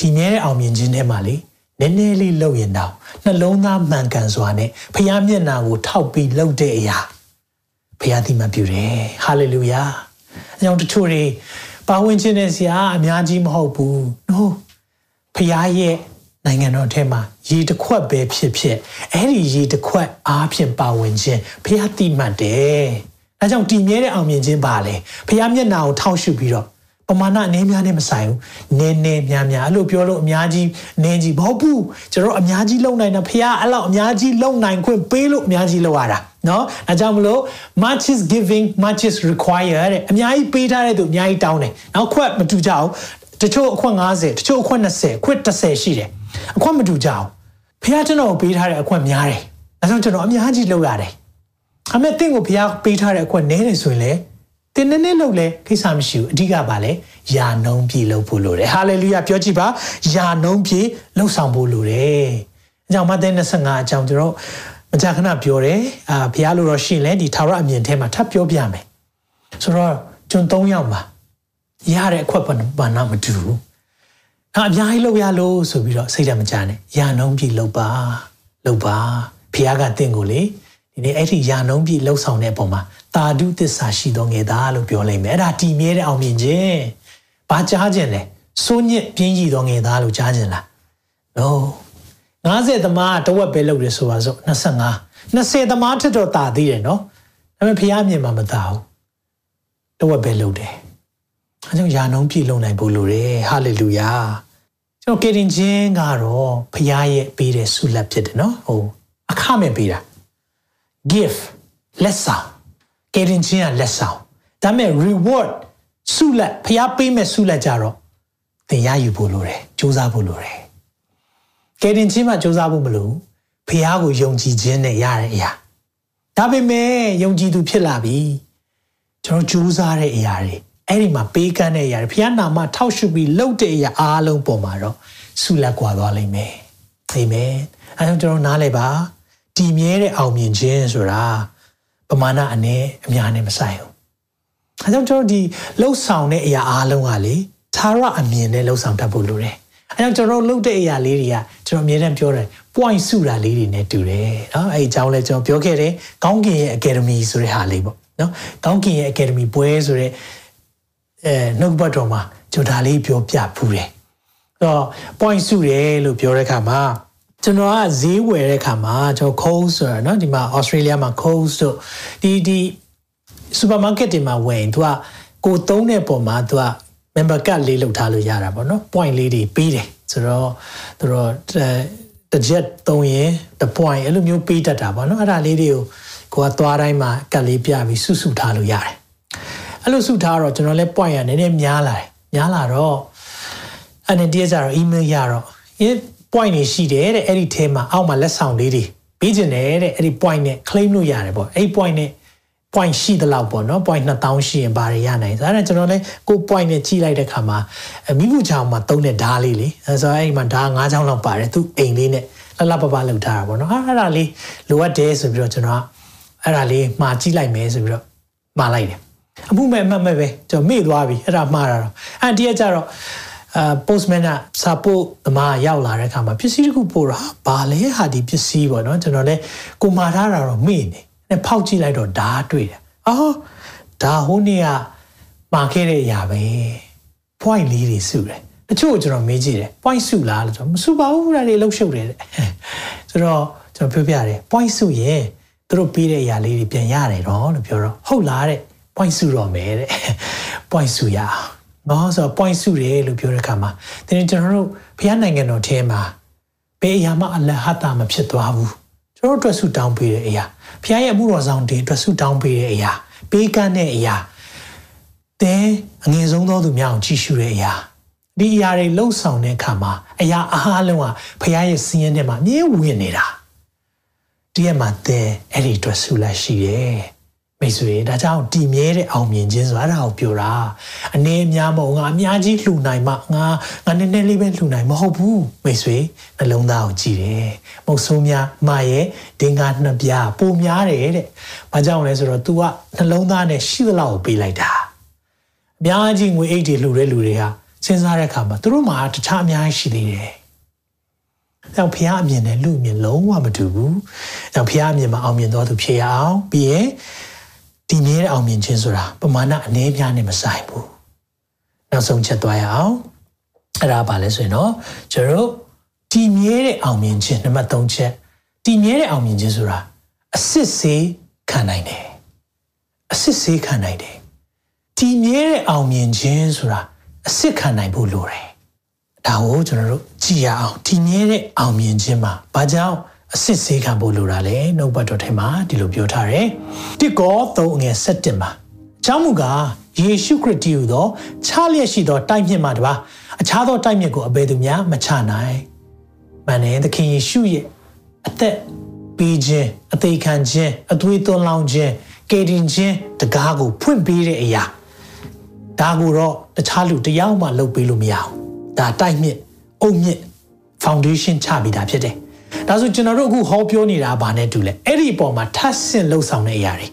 ဒီမြဲတဲ့အောင်မြင်ခြင်းထဲမှာလေနည်းနည်းလေးလှုပ်ရင်တော့နှလုံးသားမှန်ကန်စွာနဲ့ဘုရားမျက်နာကိုထောက်ပြီးလှုပ်တဲ့အရာဘုရားသိမှပြုတယ်ဟာလေလုယာအကြောင်းတချို့တွေပါဝင်ခြင်းနဲ့ဆရာအများကြီးမဟုတ်ဘူး no ဖခင်ရဲ့ နိုင်ငံတော်ထဲမှာရေတစ်ခွက်ပဲဖြစ်ဖြစ်အဲ့ဒီရေတစ်ခွက်အားဖြင့်ပါဝင်ခြင်းဖခင်တိမှတ်တယ်။ဒါကြောင့်တည်မြဲတဲ့အောင်မြင်ခြင်းပါလေ။ဖခင်မျက်နာကိုထောက်ရှုပြီးတော့ပမာဏအနည်းများနဲ့မဆိုင်ဘူး။နည်းနည်းများများအဲ့လိုပြောလို့အများကြီးနည်းကြီးမဟုတ်ဘူး။ကျွန်တော်အများကြီးလုံနိုင်တာဖခင်အဲ့လောက်အများကြီးလုံနိုင်ခွင့်ပေးလို့အများကြီးလုံရတာ။နော်။အဲကြောင့်မလို့ much is giving much is required တဲ့အများကြီးပေးထားတဲ့သူအများကြီးတောင်းတယ်။နောက်ခွက်မတူကြအောင်တချို့အခွက်50တချို့အခွက်20ခွက်30ရှိတယ် အခွက်မတူကြအောင်ဖះကျွန်တော်ကိုပေးထားတဲ့အခွက်များတယ်ဒါကြောင့်ကျွန်တော်အများကြီးလုပ်ရတယ်အမေတင့်ကိုဖះပေးထားတဲ့အခွက်နည်းတယ်ဆိုရင်လေတင်းနည်းနည်းလုပ်လဲကိစ္စမရှိဘူးအဓိကပါလဲယာနှုံးပြေလုပ်ဖို့လိုတယ်ဟာလေလုယာပြောကြည့်ပါယာနှုံးပြေလှုပ်ဆောင်ဖို့လိုတယ်အကြောင်းမဿဲ25အကြောင်းကျွန်တော်မကြာခဏပြောတယ်အာဘုရားလိုတော့ရှင်လဲဒီထာဝရအမြင်ထဲမှာထပ်ပြောပြမယ်ဆိုတော့ကျွန်၃ယောက်ပါရတဲ့အခွက်ဘာနာမတူဘူး။ အများကြီးလုပ်ရလို့ဆိုပြီးတော့စိတ်ဓာတ်မကြနဲ့။ယာနှုံးပြီလုပ်ပါလုပ်ပါဖះကတင့်ကိုလေဒီနေ့အဲ့ဒီယာနှုံးပြီလှုပ်ဆောင်တဲ့အပေါ်မှာတာဓုသစ္စာရှိသောငယ်သားလို့ပြောလိုက်မယ်။အဲ့ဒါတည်မြဲတဲ့အောင်မြင်ခြင်း။ဘာကြားခြင်းလဲ။စိုးညစ်ပြင်းကြီးသောငယ်သားလို့ကြားခြင်းလား။ No 90သမားတဝက်ပဲလုပ်တယ်ဆိုပါစို့25 20သမားထက်တော့တာသေးတယ်နော်။ဒါပေမဲ့ဖះမြင်မှာမတာဘူး။တဝက်ပဲလုပ်တယ်။ အဲကြောင့်ယာနှုံးပြည့်လုံနိုင်ဖို့လိုတယ်ဟာလေလုယာကျွန်တော်ကေရင်ချင်းကတော့ဖခင်ရဲ့ပေးတဲ့ဆုလက်ဖြစ်တယ်နော်ဟိုအခမဲ့ပေးတာ gift လက်ဆောင်ကေရင်ချင်းကလက်ဆောင်ဒါပေမဲ့ reward ဆုလက်ဖခင်ပေးမဲ့ဆုလက်ကြတော့သင်ရယူဖို့လိုတယ်စူးစမ်းဖို့လိုတယ်ကေရင်ချင်းမှစူးစမ်းဖို့မလိုဖခင်ကိုယုံကြည်ခြင်းနဲ့ရတဲ့အရာဒါပေမဲ့ယုံကြည်သူဖြစ်လာပြီကျွန်တော်စူးစမ်းတဲ့အရာတွေ အဲ့ဒီမှာပေးကမ်းတဲ့အရာတွေဘုရားနာမထောက်ရှုပြီးလှုပ်တဲ့အရာအားလုံးပေါ်မှာတော့ဆုလက်ကွာသွားလိမ့်မယ်အာမင်အဲဒါကျွန်တော်နားလည်ပါတည်မြဲတဲ့အောင်မြင်ခြင်းဆိုတာပမာဏအနည်းအများနဲ့မဆိုင်ဘူးအဲကြောင့်ကျွန်တော်ဒီလှုပ်ဆောင်တဲ့အရာအားလုံးကလေသာရအမြင်နဲ့လှုပ်ဆောင်တတ်ဖို့လိုတယ်အဲကြောင့်ကျွန်တော်လှုပ်တဲ့အရာလေးတွေကကျွန်တော်အမြဲတမ်းပြောတယ် point စုတာလေးတွေနဲ့တူတယ်เนาะအဲအကြောင်းလဲကျွန်တော်ပြောခဲ့တယ်ကောင်းကင်ရဲ့ academy ဆိုတဲ့ဟာလေးပေါ့เนาะကောင်းကင်ရဲ့ academy ပွဲဆိုတဲ့ အဲနှုတ်ဘတ်တော်မှာကျွန်တော်ဒါလေးပြောပြဖူးတယ်။တော့ point စုတယ်လို့ပြောတဲ့အခါမှာကျွန်တော်ကဈေးဝယ်တဲ့အခါမှာကျွန်တော် Coles ဆိုတာเนาะဒီမှာ Australia မှာ Coles တို့ဒီဒီ supermarket တွေမှာဝယ်ရင် तू ကကိုသုံးတဲ့ပုံမှာ तू က member card လေးလောက်ထားလို့ရတာပေါ့နော် point လေးတွေပေးတယ်ဆိုတော့သူတို့တစ်ချက်သုံးရင်တ point အဲ့လိုမျိုးပေးတတ်တာပေါ့နော်အဲ့ဒါလေးတွေကိုကိုကသွားတိုင်းမှာကတ်လေးပြပြီးစုစုထားလို့ရတယ် အဲ့လိုစုထားတော့ကျွန်တော်လည်း point ရနည်းနည်းများလာတယ်များလာတော့အဲ့ဒီတည်းကျတော့ email ရတော့ point တွေရှိတယ်တဲ့အဲ့ဒီထဲမှာအောက်မှာလက်ဆောင်လေးတွေပေးခြင်းတယ်တဲ့အဲ့ဒီ point နဲ့ claim လို့ရတယ်ပေါ့အဲ့ point နဲ့ point ရှိသလောက်ပေါ့နော် point 2000ရှိရင်ဘာတွေရနိုင်ဆိုတော့ကျွန်တော်လည်းကို point နဲ့ကြီးလိုက်တဲ့ခါမှာမိမှုချောင်းမှာသုံးတဲ့ဓားလေးလေအဲဆိုအဲ့ဒီမှာဓား9ချောင်းလောက်ပါတယ်သူအိမ်လေးနဲ့လှလှပပလောက်ထားတာပေါ့နော်အဲ့ဒါလေးလိုအပ်တယ်ဆိုပြီးတော့ကျွန်တော်အဲ့ဒါလေးမှာကြီးလိုက်မယ်ဆိုပြီးတော့မှာလိုက်တယ် အမှုမဲ့အမှတ်မဲ့ပဲကျွန်တော်မေ့သွားပြီအဲ့ဒါမှားတာတော့အဲ့ဒီကကြတော့အာ postman ကစာပို့သမားရောက်လာတဲ့အခါမှာပစ္စည်းတစ်ခုပို့တာဘာလဲဟာဒီပစ္စည်းပေါ့နော်ကျွန်တော်လည်းကိုမှာထားတာတော့မေ့နေနဲ့ဖောက်ကြည့်လိုက်တော့ဓာတ်တွေ့တယ်အော်ဒါဟိုနေ့ကမှာခဲ့တဲ့အရာပဲ point လေးတွေစုတယ်တချို့ကျွန်တော်မေးကြည့်တယ် point စုလားလို့ကျွန်တော်မစုပါဘူးဒါတွေလှုပ်ရှုပ်တယ်တဲ့ဆိုတော့ကျွန်တော်ပြောပြတယ် point စုရင်သူတို့ပေးတဲ့အရာလေးတွေပြန်ရတယ်တော့လို့ပြောတော့ဟုတ်လားတဲ့ point စုတော့မယ်တဲ့ point စုရအောင်နော်ဆိုတော့ point စုတယ်လို့ပြောတဲ့အခါမှာတင်းကျွန်တော်တို့ဘုရားနိုင်ငံတော်ထဲမှာဘယ်အရာမှအလဟတာမဖြစ်သွားဘူးကျွန်တော်တို့အတွက်ဆုတောင်းပေးတဲ့အရာဘုရားရဲ့အမှုတော်ဆောင်တွေအတွက်ဆုတောင်းပေးတဲ့အရာပေးကမ်းတဲ့အရာတဲ့အငယ်ဆုံးသောသူများအောင်ကြည့်ရှုတဲ့အရာဒီအရာတွေလှုပ်ဆောင်တဲ့အခါမှာအရာအားလုံးကဘုရားရဲ့စီးရင်ထဲမှာမြဲဝင်နေတာတည့်ရမှာတဲ့အဲ့ဒီအတွက်ဆုလိုက်ရှိတယ် မိတ်ဆွေဒါကြောင့်တည်မြဲတဲ့အောင်မြင်ခြင်းဆိုတာအဲ့ဒါကိုပြောတာအနေအများမဟုတ်ငါအများကြီးလှူနိုင်မှငါငါနည်းနည်းလေးပဲလှူနိုင်မဟုတ်ဘူးမိတ်ဆွေနှလုံးသားကိုကြည့်တယ်မဟုတ်ဆိုးများမရဲ့ဒင်္ဂါနှစ်ပြားပိုများတယ်တဲ့ဘာကြောင့်လဲဆိုတော့ तू ကနှလုံးသားနဲ့ရှိသလောက်ကိုပေးလိုက်တာအများကြီးငွေအိတ်တွေလှူတဲ့လူတွေဟာစဉ်းစားတဲ့အခါမှာသူတို့မှာတခြားအများကြီးရှိသေးတယ်။ကြောင့်ဖះအမြင်နဲ့လူအမြင်လုံးဝမတူဘူး။ကြောင့်ဖះအမြင်မှာအောင်မြင်တော်သူဖြစ်ရအောင်ပြီးရင် ဒီမြဲတဲ့အောင်မြင်ခြင်းဆိုတာပမာဏအနေပြားနဲ့မဆိုင်ဘူး။နောက်ဆုံးချက်သွားရအောင်။အဲ့ဒါပါလဲဆိုရင်တော့ကျွန်တော်ဒီမြဲတဲ့အောင်မြင်ခြင်းနံပါတ်3ချက်ဒီမြဲတဲ့အောင်မြင်ခြင်းဆိုတာအစစ်စေးခံနိုင်တယ်။အစစ်စေးခံနိုင်တယ်။ဒီမြဲတဲ့အောင်မြင်ခြင်းဆိုတာအစစ်ခံနိုင်ဖို့လိုတယ်။ဒါကိုကျွန်တော်တို့ကြည့်ရအောင်ဒီမြဲတဲ့အောင်မြင်ခြင်းမှာဘာကြောင့် အစစ်ဆေးခံဖို့လိုတာလဲနှုတ်ဘတ်တော်ထဲမှာဒီလိုပြောထားတယ်။တစ်ကော3ငယ်7မှာအကြောင်းမူကားယေရှုခရစ်တည်ဟူသောခြားလျက်ရှိသောတိုက်မြစ်မှာတပါအခြားသောတိုက်မြစ်ကိုအဘယ်သူများမချနိုင်။မှန်တယ်သခင်ယေရှုရဲ့အသက်ပေးခြင်းအသေးခံခြင်းအသွေးသွန်းလောင်းခြင်းကယ်တင်ခြင်းတကားကိုဖွင့်ပေးတဲ့အရာ။ဒါကိုတော့တခြားလူတယောက်မှလုပ်ပေးလို့မရအောင်ဒါတိုက်မြစ်အုတ်မြစ် foundation ချပြီးတာဖြစ်တယ် ဒါဆိုကျွန်တော်တို့အခုဟောပြောနေတာဗာနဲ့တူလဲအဲ့ဒီအပေါ်မှာထပ်ဆင့်လှုပ်ဆောင်တဲ့အရာတွေ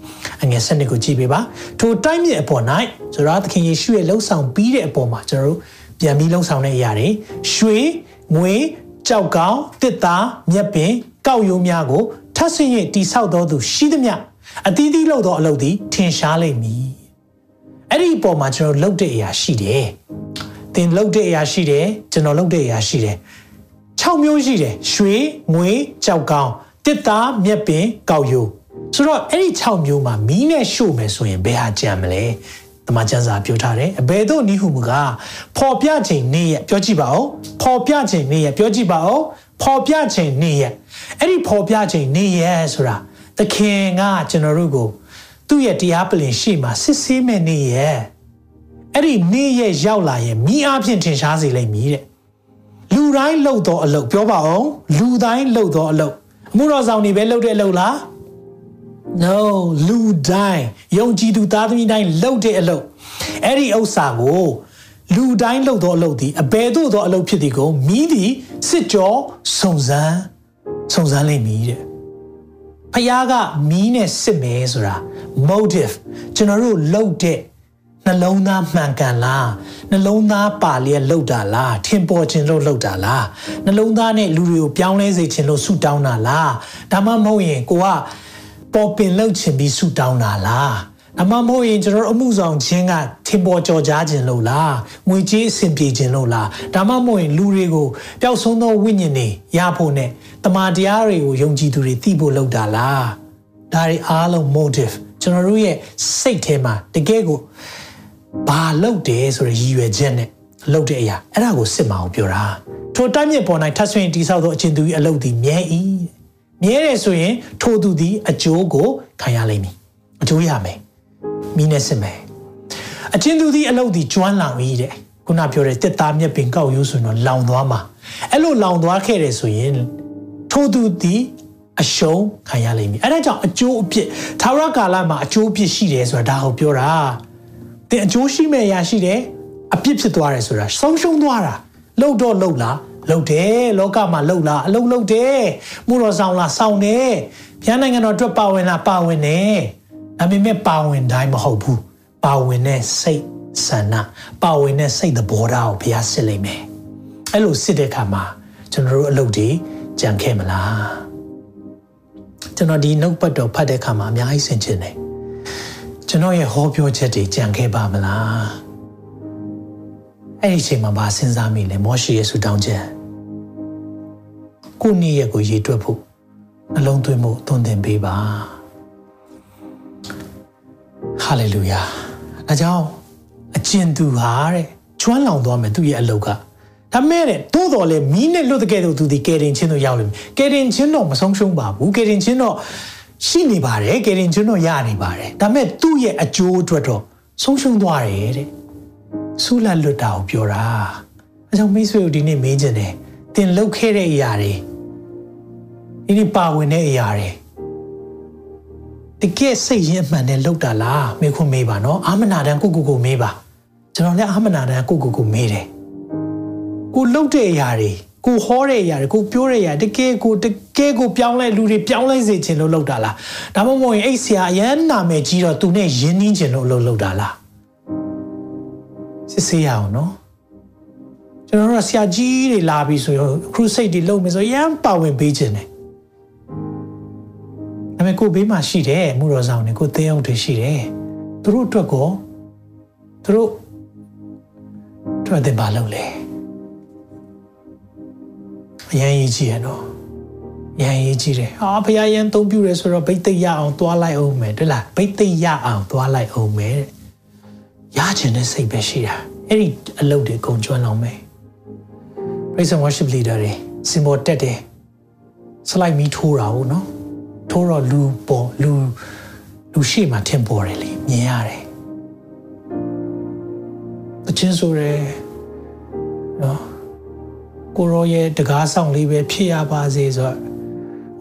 အငယ်စနစ်ကိုကြည့်ပေးပါထိုတိုက်မြစ်အပေါ်၌ဆိုတော့သခင်ယေရှုရဲ့လှုပ်ဆောင်ပြီးတဲ့အပေါ်မှာကျွန်တော်တို့ပြန်ပြီးလှုပ်ဆောင်တဲ့အရာတွေရွှေငွေကြောက်ကောင်းတစ်သားမြက်ပင် ကောက်ရိုးများကိုထပ်ဆင့်၍တိဆောက်တော်သူရှိသမျှအသီးသီးလှုပ်သောအလုပ်သည်ထင်ရှားလိမ့်မည်အဲ့ဒီအပေါ်မှာကျွန်တော်လှုပ်တဲ့အရာရှိတယ်။သင်လှုပ်တဲ့အရာရှိတယ်ကျွန်တော်လှုပ်တဲ့အရာရှိတယ်။ 6မျိုးရှိတယ်ရွှေငွေကြောက်ကောင်းတစ်သားမြက်ပင်ကောက်ရိုးဆိုတော့အဲ့ဒီ6မျိုးမှာမီးနဲ့ရှို့မယ်ဆိုရင်ဘယ်ဟာကြံမလဲ။တမန်ကျမ်းစာပြောထားတယ်အဘယ်သို့နိဟုမူကပေါ်ပြချိန်နေ့ရက်ပြောကြည့်ပါဦးပေါ်ပြချိန်နေ့ရက်ပြောကြည့်ပါဦးပေါ်ပြချိန်နေ့ရက်အဲ့ဒီပေါ်ပြချိန်နေ့ရက်ဆိုတာသခင်ကကျွန်တော်တို့ကိုသူ့ရဲ့တရားပလင်ရှေ့မှာစစ်ဆေးမဲ့နေ့ရဲ့အဲ့ဒီနေ့ရဲ့ရောက်လာရင်မိအားဖြင့်ထင်ရှားစေလိမ့်မည်တဲ့လူ တိုင်းလှုပ်တော့အလုပ်ပြောပါအောင်လူတိုင်းလှုပ်တော့အလုပ်အမှုတော်ဆောင်တွေပဲလှုပ်တဲ့အလုပ်လား no လူတိုင်းယုံကြည်သူသားသမီးတိုင်းလှုပ်တဲ့အလုပ်အဲ့ဒီဥစ္စာကိုလူတိုင်းလှုပ်တော့အလုပ်ဒီအဘယ်သို့သောအလုပ်ဖြစ်ဒီကိုမိသည်စစ်ကြောစုံစမ်းစုံစမ်းလိမ့်မည်တဲ့ဖခင်ကမီးနဲ့စစ်မယ်ဆိုတာ motive ကျွန်တော်တို့လှုပ်တဲ့ နှလုံးသားမှန်ကန်လားနှလုံးသားပါလျက်လှုပ်တာလားထင်ပေါ်ခြင်းလို့လှုပ်တာလားနှလုံးသားနဲ့လူတွေကိုပြောင်းလဲစေခြင်းလို့ဆူတောင်းတာလားဒါမှမဟုတ်ရင်ကိုကပေါ်ပင်လှုပ်ခြင်းပြီးဆူတောင်းတာလားအမမို့ရင်ကျွန်တော်အမှုဆောင်ခြင်းကထင်ပေါ်ကြော်ကြားခြင်းလို့လားငွေကြေးအဆင်ပြေခြင်းလို့လားဒါမှမဟုတ်ရင်လူတွေကိုပျောက်ဆုံးသောဝိညာဉ်တွေရဖို့နဲ့တမန်တရားတွေကိုယုံကြည်သူတွေသိဖို့လုပ်တာလားဒါတွေအားလုံး motive ကျွန်တော်တို့ရဲ့စိတ်ထဲမှာတကယ်ကို ဘာလုပ်တယ်ဆိုရရည်ရွယ်ချက်နဲ့လုပ်တဲ့အရာအဲ့ဒါကိုစစ်မအောင်ပြောတာထိုတိုင်းမြစ်ပေါ်၌ထပ်ဆွင်တိဆောက်သောအချင်းသူ၏အလုပ်သည်မြဲ၏မြဲတယ်ဆိုရင်ထိုသူသည်အကျိုးကိုခံရလိမ့်မည်အကျိုးရမယ်မိနဲ့စစ်မယ်အချင်းသူသည်အလုပ်သည်ကျွမ်းလောင်၏တဲ့ခုနပြောတဲ့တစ်သားမြက်ပင်ကောက်ရိုးဆိုရင်တော့လောင်သွားမှာအဲ့လိုလောင်သွားခဲ့တယ်ဆိုရင်ထိုသူသည်အရှုံးခံရလိမ့်မည်အဲ့ဒါကြောင့်အကျိုးအပြစ်သာရကာလမှာအကျိုးအပြစ်ရှိတယ်ဆိုတာဒါကိုပြောတာ တင်အကျိုးရှိမဲ့အရာရှိတယ်အပြစ်ဖြစ်သွားတယ်ဆိုတာဆုံးရှုံးသွားတာလှုပ်တော့လှုပ်လားလှုပ်တယ်လောကမှာလှုပ်လားအလုံးလှုပ်တယ်မှုတော်ဆောင်လားဆောင်တယ်ဘုရားနိုင်ငံတော်အတွက်ပါဝင်လားပါဝင်တယ်ဒါပေမဲ့ပါဝင်တိုင်းမဟုတ်ဘူးပါဝင်တဲ့စိတ်ဆန္ဒပါဝင်တဲ့စိတ်သဘောထားကိုဘုရားစစ်လိုက်မယ်အဲ့လိုစစ်တဲ့အခါမှာကျွန်တော်တို့အလုပ်တွေကြံခဲ့မလားကျွန်တော်ဒီနှုတ်ပတ်တော်ဖတ်တဲ့အခါမှာအများကြီးဆင်ခြင်တယ် ကျွန်တော်ရဲ့ဟောပြောချက်တွေကြံခဲ့ပါမလားအဲ့ဒီအချိန်မှာဘာစဉ်းစားမိလဲမောရှိရဲ့ဆူတောင်းချက်ကိုနေ့ရက်ကိုရေတွက်ဖို့နှလုံးသွင်းမှုသွန်သင်ပေးပါဟာလေလုယာဒါကြောင့်အကျဉ်သူဟာတဲ့ကျွမ်းလောင်သွားမယ်သူ့ရဲ့အလုပ်ကဒါမဲ့တဲ့သို့တော်လည်းမီးနဲ့လွတ်တဲ့ကဲ့သို့သူဒီကယ်တင်ချင်းတို့ရောက်လိမ့်မယ်ကယ်တင်ချင်းတော့မဆုံးရှုံးပါဘူးကယ်တင်ချင်းတော့ ရှိနေပါတယ်ကယ်တင်ချင်းတော့ရနေပါတယ်ဒါမဲ့သူ့ရဲ့အကျိုးအတွက်တော့ဆုံးရှုံးသွားတယ်တဲ့ဆူလာလွတ်တာကိုပြောတာအဲကြောင့်မိတ်ဆွေတို့ဒီနေ့မေးချင်တယ်တင်လှုပ်ခဲ့တဲ့အရာတွေဒီနေ့ပါဝင်တဲ့အရာတွေတကယ်စိတ်ရင်းမှန်နဲ့လှုပ်တာလားမေခွန်းမေးပါနော်အာမနာတန်ကိုကိုကိုမေးပါကျွန်တော်လည်းအာမနာတန်ကိုကိုကိုမေးတယ်ကိုလှုပ်တဲ့အရာတွေ ကိုဟောတဲ့အရာတွေကိုပြောတဲ့အရာတကယ်ကိုတကယ်ကိုပြောင်းလဲလူတွေပြောင်းလဲစေခြင်းလို့လှုပ်တာလားဒါမှမဟုတ်ရင်အဲ့ဆရာအရန်နာမည်ကြီးတော့သူနဲ့ယဉ်နှင်းခြင်းလို့လှုပ်လှုပ်တာလားစစ်ဆေးရအောင်နော်ကျွန်တော်တို့ဆရာကြီးတွေလာပြီဆိုရင်ခရုစိတ်တွေလုပ်မယ်ဆိုရမ်းပါဝင်ပေးခြင်းတယ်ဒါပေမဲ့ကိုဘေးမှာရှိတယ်မှုတော်ဆောင်တွေကိုသင်းအောင်တွေရှိတယ်သူတို့အတွက်ကိုသူတို့ထွက်တဲ့ဘာလုပ်လဲ အရင်ရေးကြည့်ရတော့ရန်ရေးကြည့်တယ်ဟာဖခင်ရန်သုံးပြရဲဆိုတော့ဘိတ်သိက်ရအောင်သွားလိုက်အောင်မယ်တွေ့လားဘိတ်သိက်ရအောင်သွားလိုက်အောင်မယ်ရချင်တဲ့စိတ်ပဲရှိတာအဲ့ဒီအလုပ်တွေကုန်ကျွမ်းအောင်မယ် praise and worship leader တွေစင်ပေါ်တက်တယ် slide မီထိုးတာဟုတ်နော်ထိုးတော့လူပေါ်လူလူရှိမှထင်ပေါ်တယ်လေမြင်ရတယ်အချင်းဆိုရယ်နော် ကိုရောရဲ့တကားဆောင်လေးပဲဖြစ်ရပါစေဆိုတော့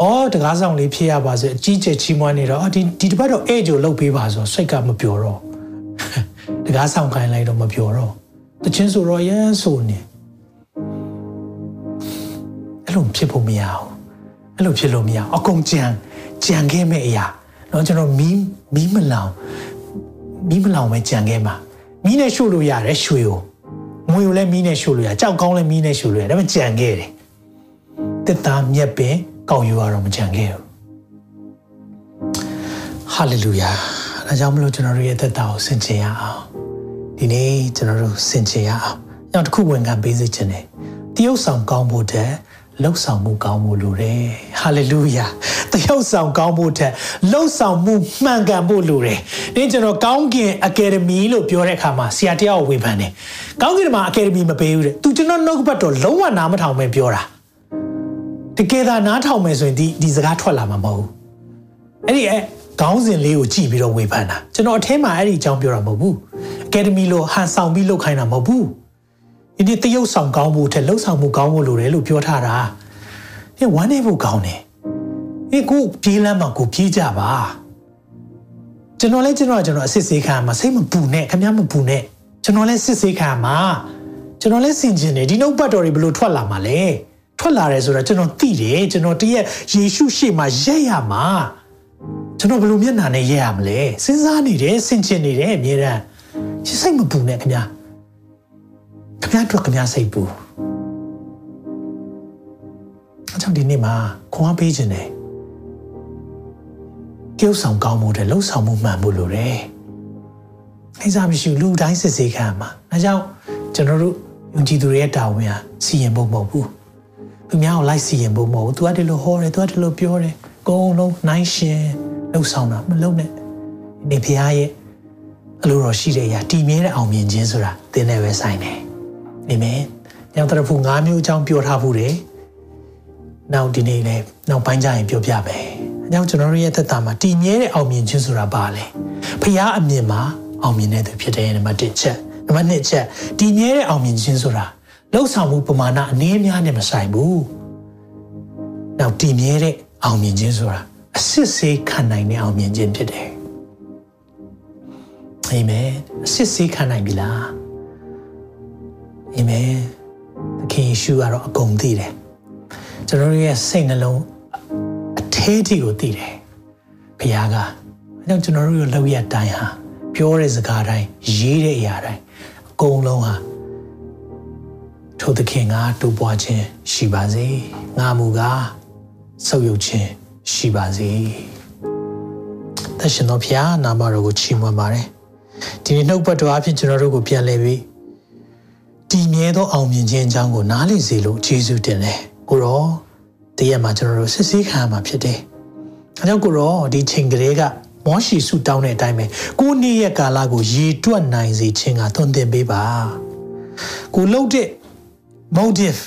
အော်တကားဆောင်လေးဖြစ်ရပါစေအကြီးကျယ်ချီးမွမ်းနေတော့ဒီဒီတစ်ပတ်တော့အဲ့ဂျိုလုတ်ပေးပါဆိုစိတ်ကမပျော်တော့တကားဆောင်ခိုင်းလိုက်တော့မပျော်တော့တချင်းဆိုတော့ရမ်းဆိုနေအဲ့လိုဖြစ်ဖို့မရအောင်အဲ့လိုဖြစ်လို့မရအောင်အကုန်ကြံကြံခဲ့မဲ့အရာတော့ကျွန်တော်မီးမီးမလောင်မီးမလောင်ပဲကြံခဲ့မှာမီးနဲ့ရှို့လို့ရတယ်ရွှေကို ငွေကိုလည်းမီးနဲ့ရှို့လို့ရကြောက်ကောင်းလည်းမီးနဲ့ရှို့လို့ရဒါပေမဲ့ကြံခဲ့တယ်တက်သားမြက်ပင်ကောက်ယူရတော့မကြံခဲ့ဘူးဟာလေလုယာဒါကြောင့်မလို့ကျွန်တော်တို့ရဲ့သက်တာကိုဆင်ခြင်ရအောင်ဒီနေ့ကျွန်တော်တို့ဆင်ခြင်ရအောင်နောက်တစ်ခုဝန်ခံပေးစေချင်တယ်တရုပ်ဆောင်ကောင်းဖို့တဲ့ လှုပ်ဆောင်မှုကောင်းဖို့လိုတယ်ဟာလေလုယာတရုပ်ဆောင်ကောင်းဖို့တဲ့လှုပ်ဆောင်မှုမှန်ကန်ဖို့လိုတယ်ဒီကျွန်တော်ကောင်းကင်အကယ်ဒမီလို့ပြောတဲ့အခါမှာဆရာတယောက်ဝေဖန်တယ်ကောင်းကင်မှာအကယ်ဒမီမပေးဘူးတဲ့သူကျွန်တော်နှုတ်ဘတ်တော့လုံးဝနားမထောင်ပဲပြောတာတကယ်သာနားထောင်မယ်ဆိုရင်ဒီဒီစကားထွက်လာမှာမဟုတ်ဘူးအဲ့ဒီအဲခေါင်းစဉ်လေးကိုကြည့်ပြီးတော့ဝေဖန်တာကျွန်တော်အထဲမှာအဲ့ဒီအကြောင်းပြောတာမဟုတ်ဘူးအကယ်ဒမီလို့ဟန်ဆောင်ပြီးလုပ်ခိုင်းတာမဟုတ်ဘူး ဒီနေ့တရုပ်ဆောင်ကောင်းဖို့ထက်လှုပ်ဆောင်မှုကောင်းဖို့လိုတယ်လို့ပြောထားတာဒီဝမ်းနေဖို့ကောင်းတယ်ဒီကိုပြေးလမ်းမှာကိုပြေးကြပါကျွန်တော်လည်းကျွန်တော်ကျွန်တော်အစစ်စေးခံမှာစိတ်မပူနဲ့ခင်ဗျားမပူနဲ့ကျွန်တော်လည်းစစ်စေးခံမှာကျွန်တော်လည်းစင်ကျင်တယ်ဒီနှုတ်ပတ်တော်တွေဘယ်လိုထွက်လာမှာလဲထွက်လာတယ်ဆိုတော့ကျွန်တော်သိတယ်ကျွန်တော်တရက်ယေရှုရှေ့မှာရက်ရမှာကျွန်တော်ဘယ်လိုမျက်နှာနဲ့ရက်ရမလဲစဉ်းစားနေတယ်စင်ကျင်နေတယ်အမြဲတမ်းစိတ်မပူနဲ့ခင်ဗျာ ခင်ဗျားတို့ခင်ဗျားစိတ်ပူအကြောင်းဒီနေ့မှာခွန်အားပေးခြင်းတယ်ကျုပ်ဆောင်ကောင်းမှုတဲ့လှုပ်ဆောင်မှုမှန်ဖို့လိုတယ်။အဲစားမရှိလူတိုင်းစစ်ဆေးခံမှာ။အဲကြောင့်ကျွန်တော်တို့ယုံကြည်သူတွေရဲ့တာဝန်ဟာစီရင်ဖို့မဟုတ်ဘူး။သူများကိုလိုက်စီရင်ဖို့မဟုတ်ဘူး။ तू ကတည်းလို့ဟောတယ် तू ကတည်းလို့ပြောတယ်။အကုန်လုံးနိုင်ရှင်လှုပ်ဆောင်တာမလုပ်နဲ့။ဒီဖရားရဲ့အလိုတော်ရှိတဲ့အရာတည်မြဲတဲ့အောင်မြင်ခြင်းဆိုတာသင်နဲ့ပဲဆိုင်တယ်။ အာမင်။ညောင်တရဖူ၅မျိုးအကြောင်းပြောထားဖို့တယ်။နောက်ဒီနေ့လည်းနောက်ပိုင်းကျရင်ပြောပြမယ်။။အဲကြောင့်ကျွန်တော်တို့ရဲ့သက်တာမှာတည်မြဲတဲ့အောင်မြင်ခြင်းဆိုတာပါလေ။ဖခင်အမြင်မှာအောင်မြင်တဲ့သူဖြစ်တယ်နံပါတ်1ချက်။နံပါတ်2ချက်တည်မြဲတဲ့အောင်မြင်ခြင်းဆိုတာလှုပ်ဆောင်မှုပမာဏအနည်းများနဲ့မဆိုင်ဘူး။နောက်တည်မြဲတဲ့အောင်မြင်ခြင်းဆိုတာအစစ်ဆေးခံနိုင်တဲ့အောင်မြင်ခြင်းဖြစ်တယ်။အာမင်။အစစ်ဆေးခံနိုင်ပြီလား။ အာမင်။သခင်ယေရှုကတော့အကုန်သိတယ်။ကျွန်တော်ရဲ့စိတ်နှလုံးသေးထီကိုသိတယ်ဘုရားကအဲကြောင့်ကျွန်တော်တို့ရဲ့လောက်ရတိုင်းဟာပြောတဲ့စကားတိုင်းရေးတဲ့အရာတိုင်းအကုန်လုံးဟာထိုသခင်ကတူပွားခြင်းရှိပါစေငါမူကားဆုပ်ယုပ်ခြင်းရှိပါစေသရှင်တော်ဘုရားနာမတော်ကိုချီးမွမ်းပါတယ်ဒီနေ့နှုတ်ပတ်တော်အဖြစ်ကျွန်တော်တို့ကိုပြန်လည်ပြီး တည်မြဲသောအောင်မြင်ခြင်းအကြောင်းကိုနားလည်စေလို့ယေရှုတင်တယ်ကိုရောတရက်မှာကျွန်တော်တို့စစ်ဆေးခံရမှာဖြစ်တယ်။အဲကြောင့်ကိုတော့ဒီချိန်ကလေးကမောရှိဆူတောင်းတဲ့အတိုင်းပဲကိုနေ့ရက်ကာလကိုရေတွက်နိုင်စေခြင်းကသွန်သင်ပေးပါ။ကိုလှုပ်တဲ့ motive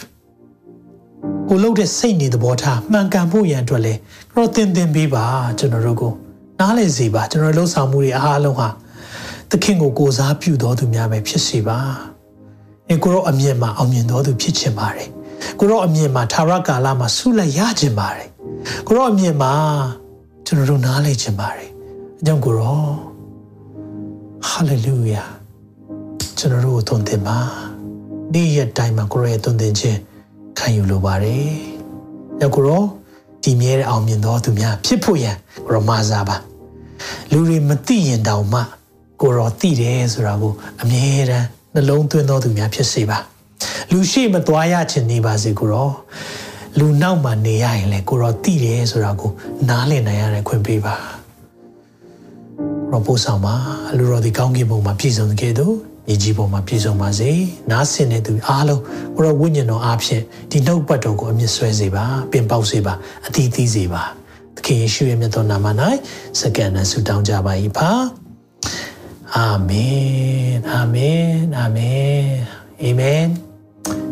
ကိုလှုပ်တဲ့စိတ်နေသဘောထားမှန်ကန်ဖို့ရန်အတွက်လဲတော့သင်သင်ပေးပါကျွန်တော်တို့ကိုနားလည်စေပါကျွန်တော်လှုပ်ဆောင်မှုတွေအားလုံးဟာသခင်ကိုကိုစားပြုတော်သူများပဲဖြစ်စေပါ။ အဲကိုရောအမြင်မှာအောင်မြင်တော်သူဖြစ်ချင်ပါတယ်။ကိုရောအမြင်မှာသာရကာလမှာဆုလက်ရချင်ပါတယ်။ကိုရောအမြင်မှာကျွန်တော်တို့နားလည်ချင်ပါတယ်။အကြောင်းကိုရောဟာလေလုယာကျွန်တော်တို့ကိုသွန်သင်ပါ။ဒီရက်တိုင်းမှာကိုရောရဲ့သွန်သင်ခြင်းခံယူလိုပါတယ်။ရောက်ကိုရောဒီမြဲတဲ့အောင်မြင်တော်သူများဖြစ်ဖို့ရန်ကိုရောမာစားပါ။လူတွေမသိရင်တောင်မှကိုရောသိတယ်ဆိုတာကိုအမြဲတမ်း နှလုံးသွင်းတော်သူများဖြစ်စေပါလူရှိမသွားရချင်နေပါစေကိုရောလူနောက်မှနေရရင်လေကိုရောသိတယ်ဆိုတာကိုနားလည်နိုင်ရတဲ့ခွင့်ပေးပါရောပို့ဆောင်ပါလူတော်ဒီကောင်းကင်ဘုံမှာပြည့်စုံတဲ့ကဲ့သို့မြေကြီးပေါ်မှာပြည့်စုံပါစေနားဆင်တဲ့သူအားလုံးကိုရောဝိညာဉ်တော်အားဖြင့်ဒီနှုတ်ပတ်တော်ကိုအမြင့်ဆွဲစေပါပင်ပေါက်စေပါအသီးသီးစေပါသခင်ယေရှုရဲ့မြတ်တော်နာမ၌စက္ကန့်နဲ့ဆုတောင်းကြပါ၏ပါ အာမင်အာမင်အာမင်အာမင်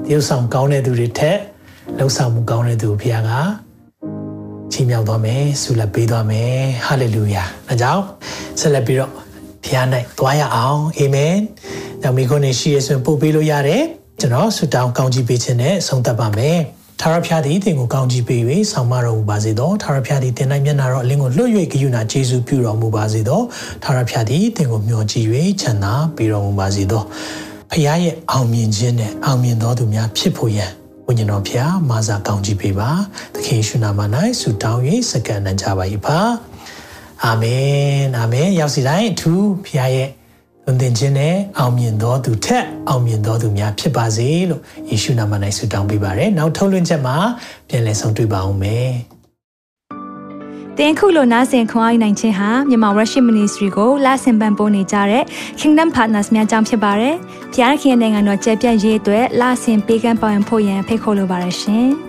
ဒီဥဆောင်ကောင်းတဲ့သူတွေထက်လှုပ်ဆောင်မှုကောင်းတဲ့သူဘုရားကချီးမြှောက်သွားမယ်ဆုလက်ပေးသွားမယ်ဟာလေလုယာအဲကြောင့်ဆက်လက်ပြီးတော့ဘုရား၌သွားရအောင်အာမင်ကြောင့်မိခွန်းနေရှိရဆိုရင်ပို့ပေးလို့ရတယ်ကျွန်တော်ဆုတောင်းကောင်းချီးပေးခြင်းနဲ့ဆုံးသက်ပါမယ် ထာဝရဘုရားသည်သင်ကိုကောင်းချီးပေး၍ဆောင်မတော်မူပါစေသောထာဝရဘုရားသည်သင်၌မျက်နာတော်အလင်းကိုလွှတ်၍ဂရုဏာကျေးဇူးပြုတော်မူပါစေသောထာဝရဘုရားသည်သင်ကိုမျှော်ကြည့်၍ချမ်းသာပေးတော်မူပါစေသောဖခင်ရဲ့အောင်မြင်ခြင်းနဲ့အောင်မြင်တော်သူများဖြစ်ဖို့ရန်ဝိညာဉ်တော်ဖခင်မာစာကောင်းချီးပေးပါသခင်ရှုနာမ၌ဆုတောင်း၍စကန်နှံကြပါ၏ပါအာမင်အာမင်ရောက်စီတိုင်းအထူးဖခင်ရဲ့ သွန်သင်ခြင်းနဲ့အောင်မြင်တော်သူထက်အောင်မြင်တော်သူများဖြစ်ပါစေလို့ယေရှုနာမ၌ဆုတောင်းပေးပါရယ်နောက်ထုတ်လွှင့်ချက်မှာပြန်လည်ဆုံတွေ့ပါအောင်မယ်တင်ခုလိုနာဆင်ခွန်အားနိုင်ခြင်းဟာမြန်မာ Worship Ministry ကိုလာဆင်ပန်ပိုးနေကြတဲ့ Kingdom Partners များအကြောင်းဖြစ်ပါတယ်။ဖျားခင်နိုင်ငံတော်ကျယ်ပြန့်ရေးအတွက်လာဆင်ပေးကမ်းပောင်းဖို့ရန်ဖိတ်ခေါ်လိုပါတယ်ရှင်။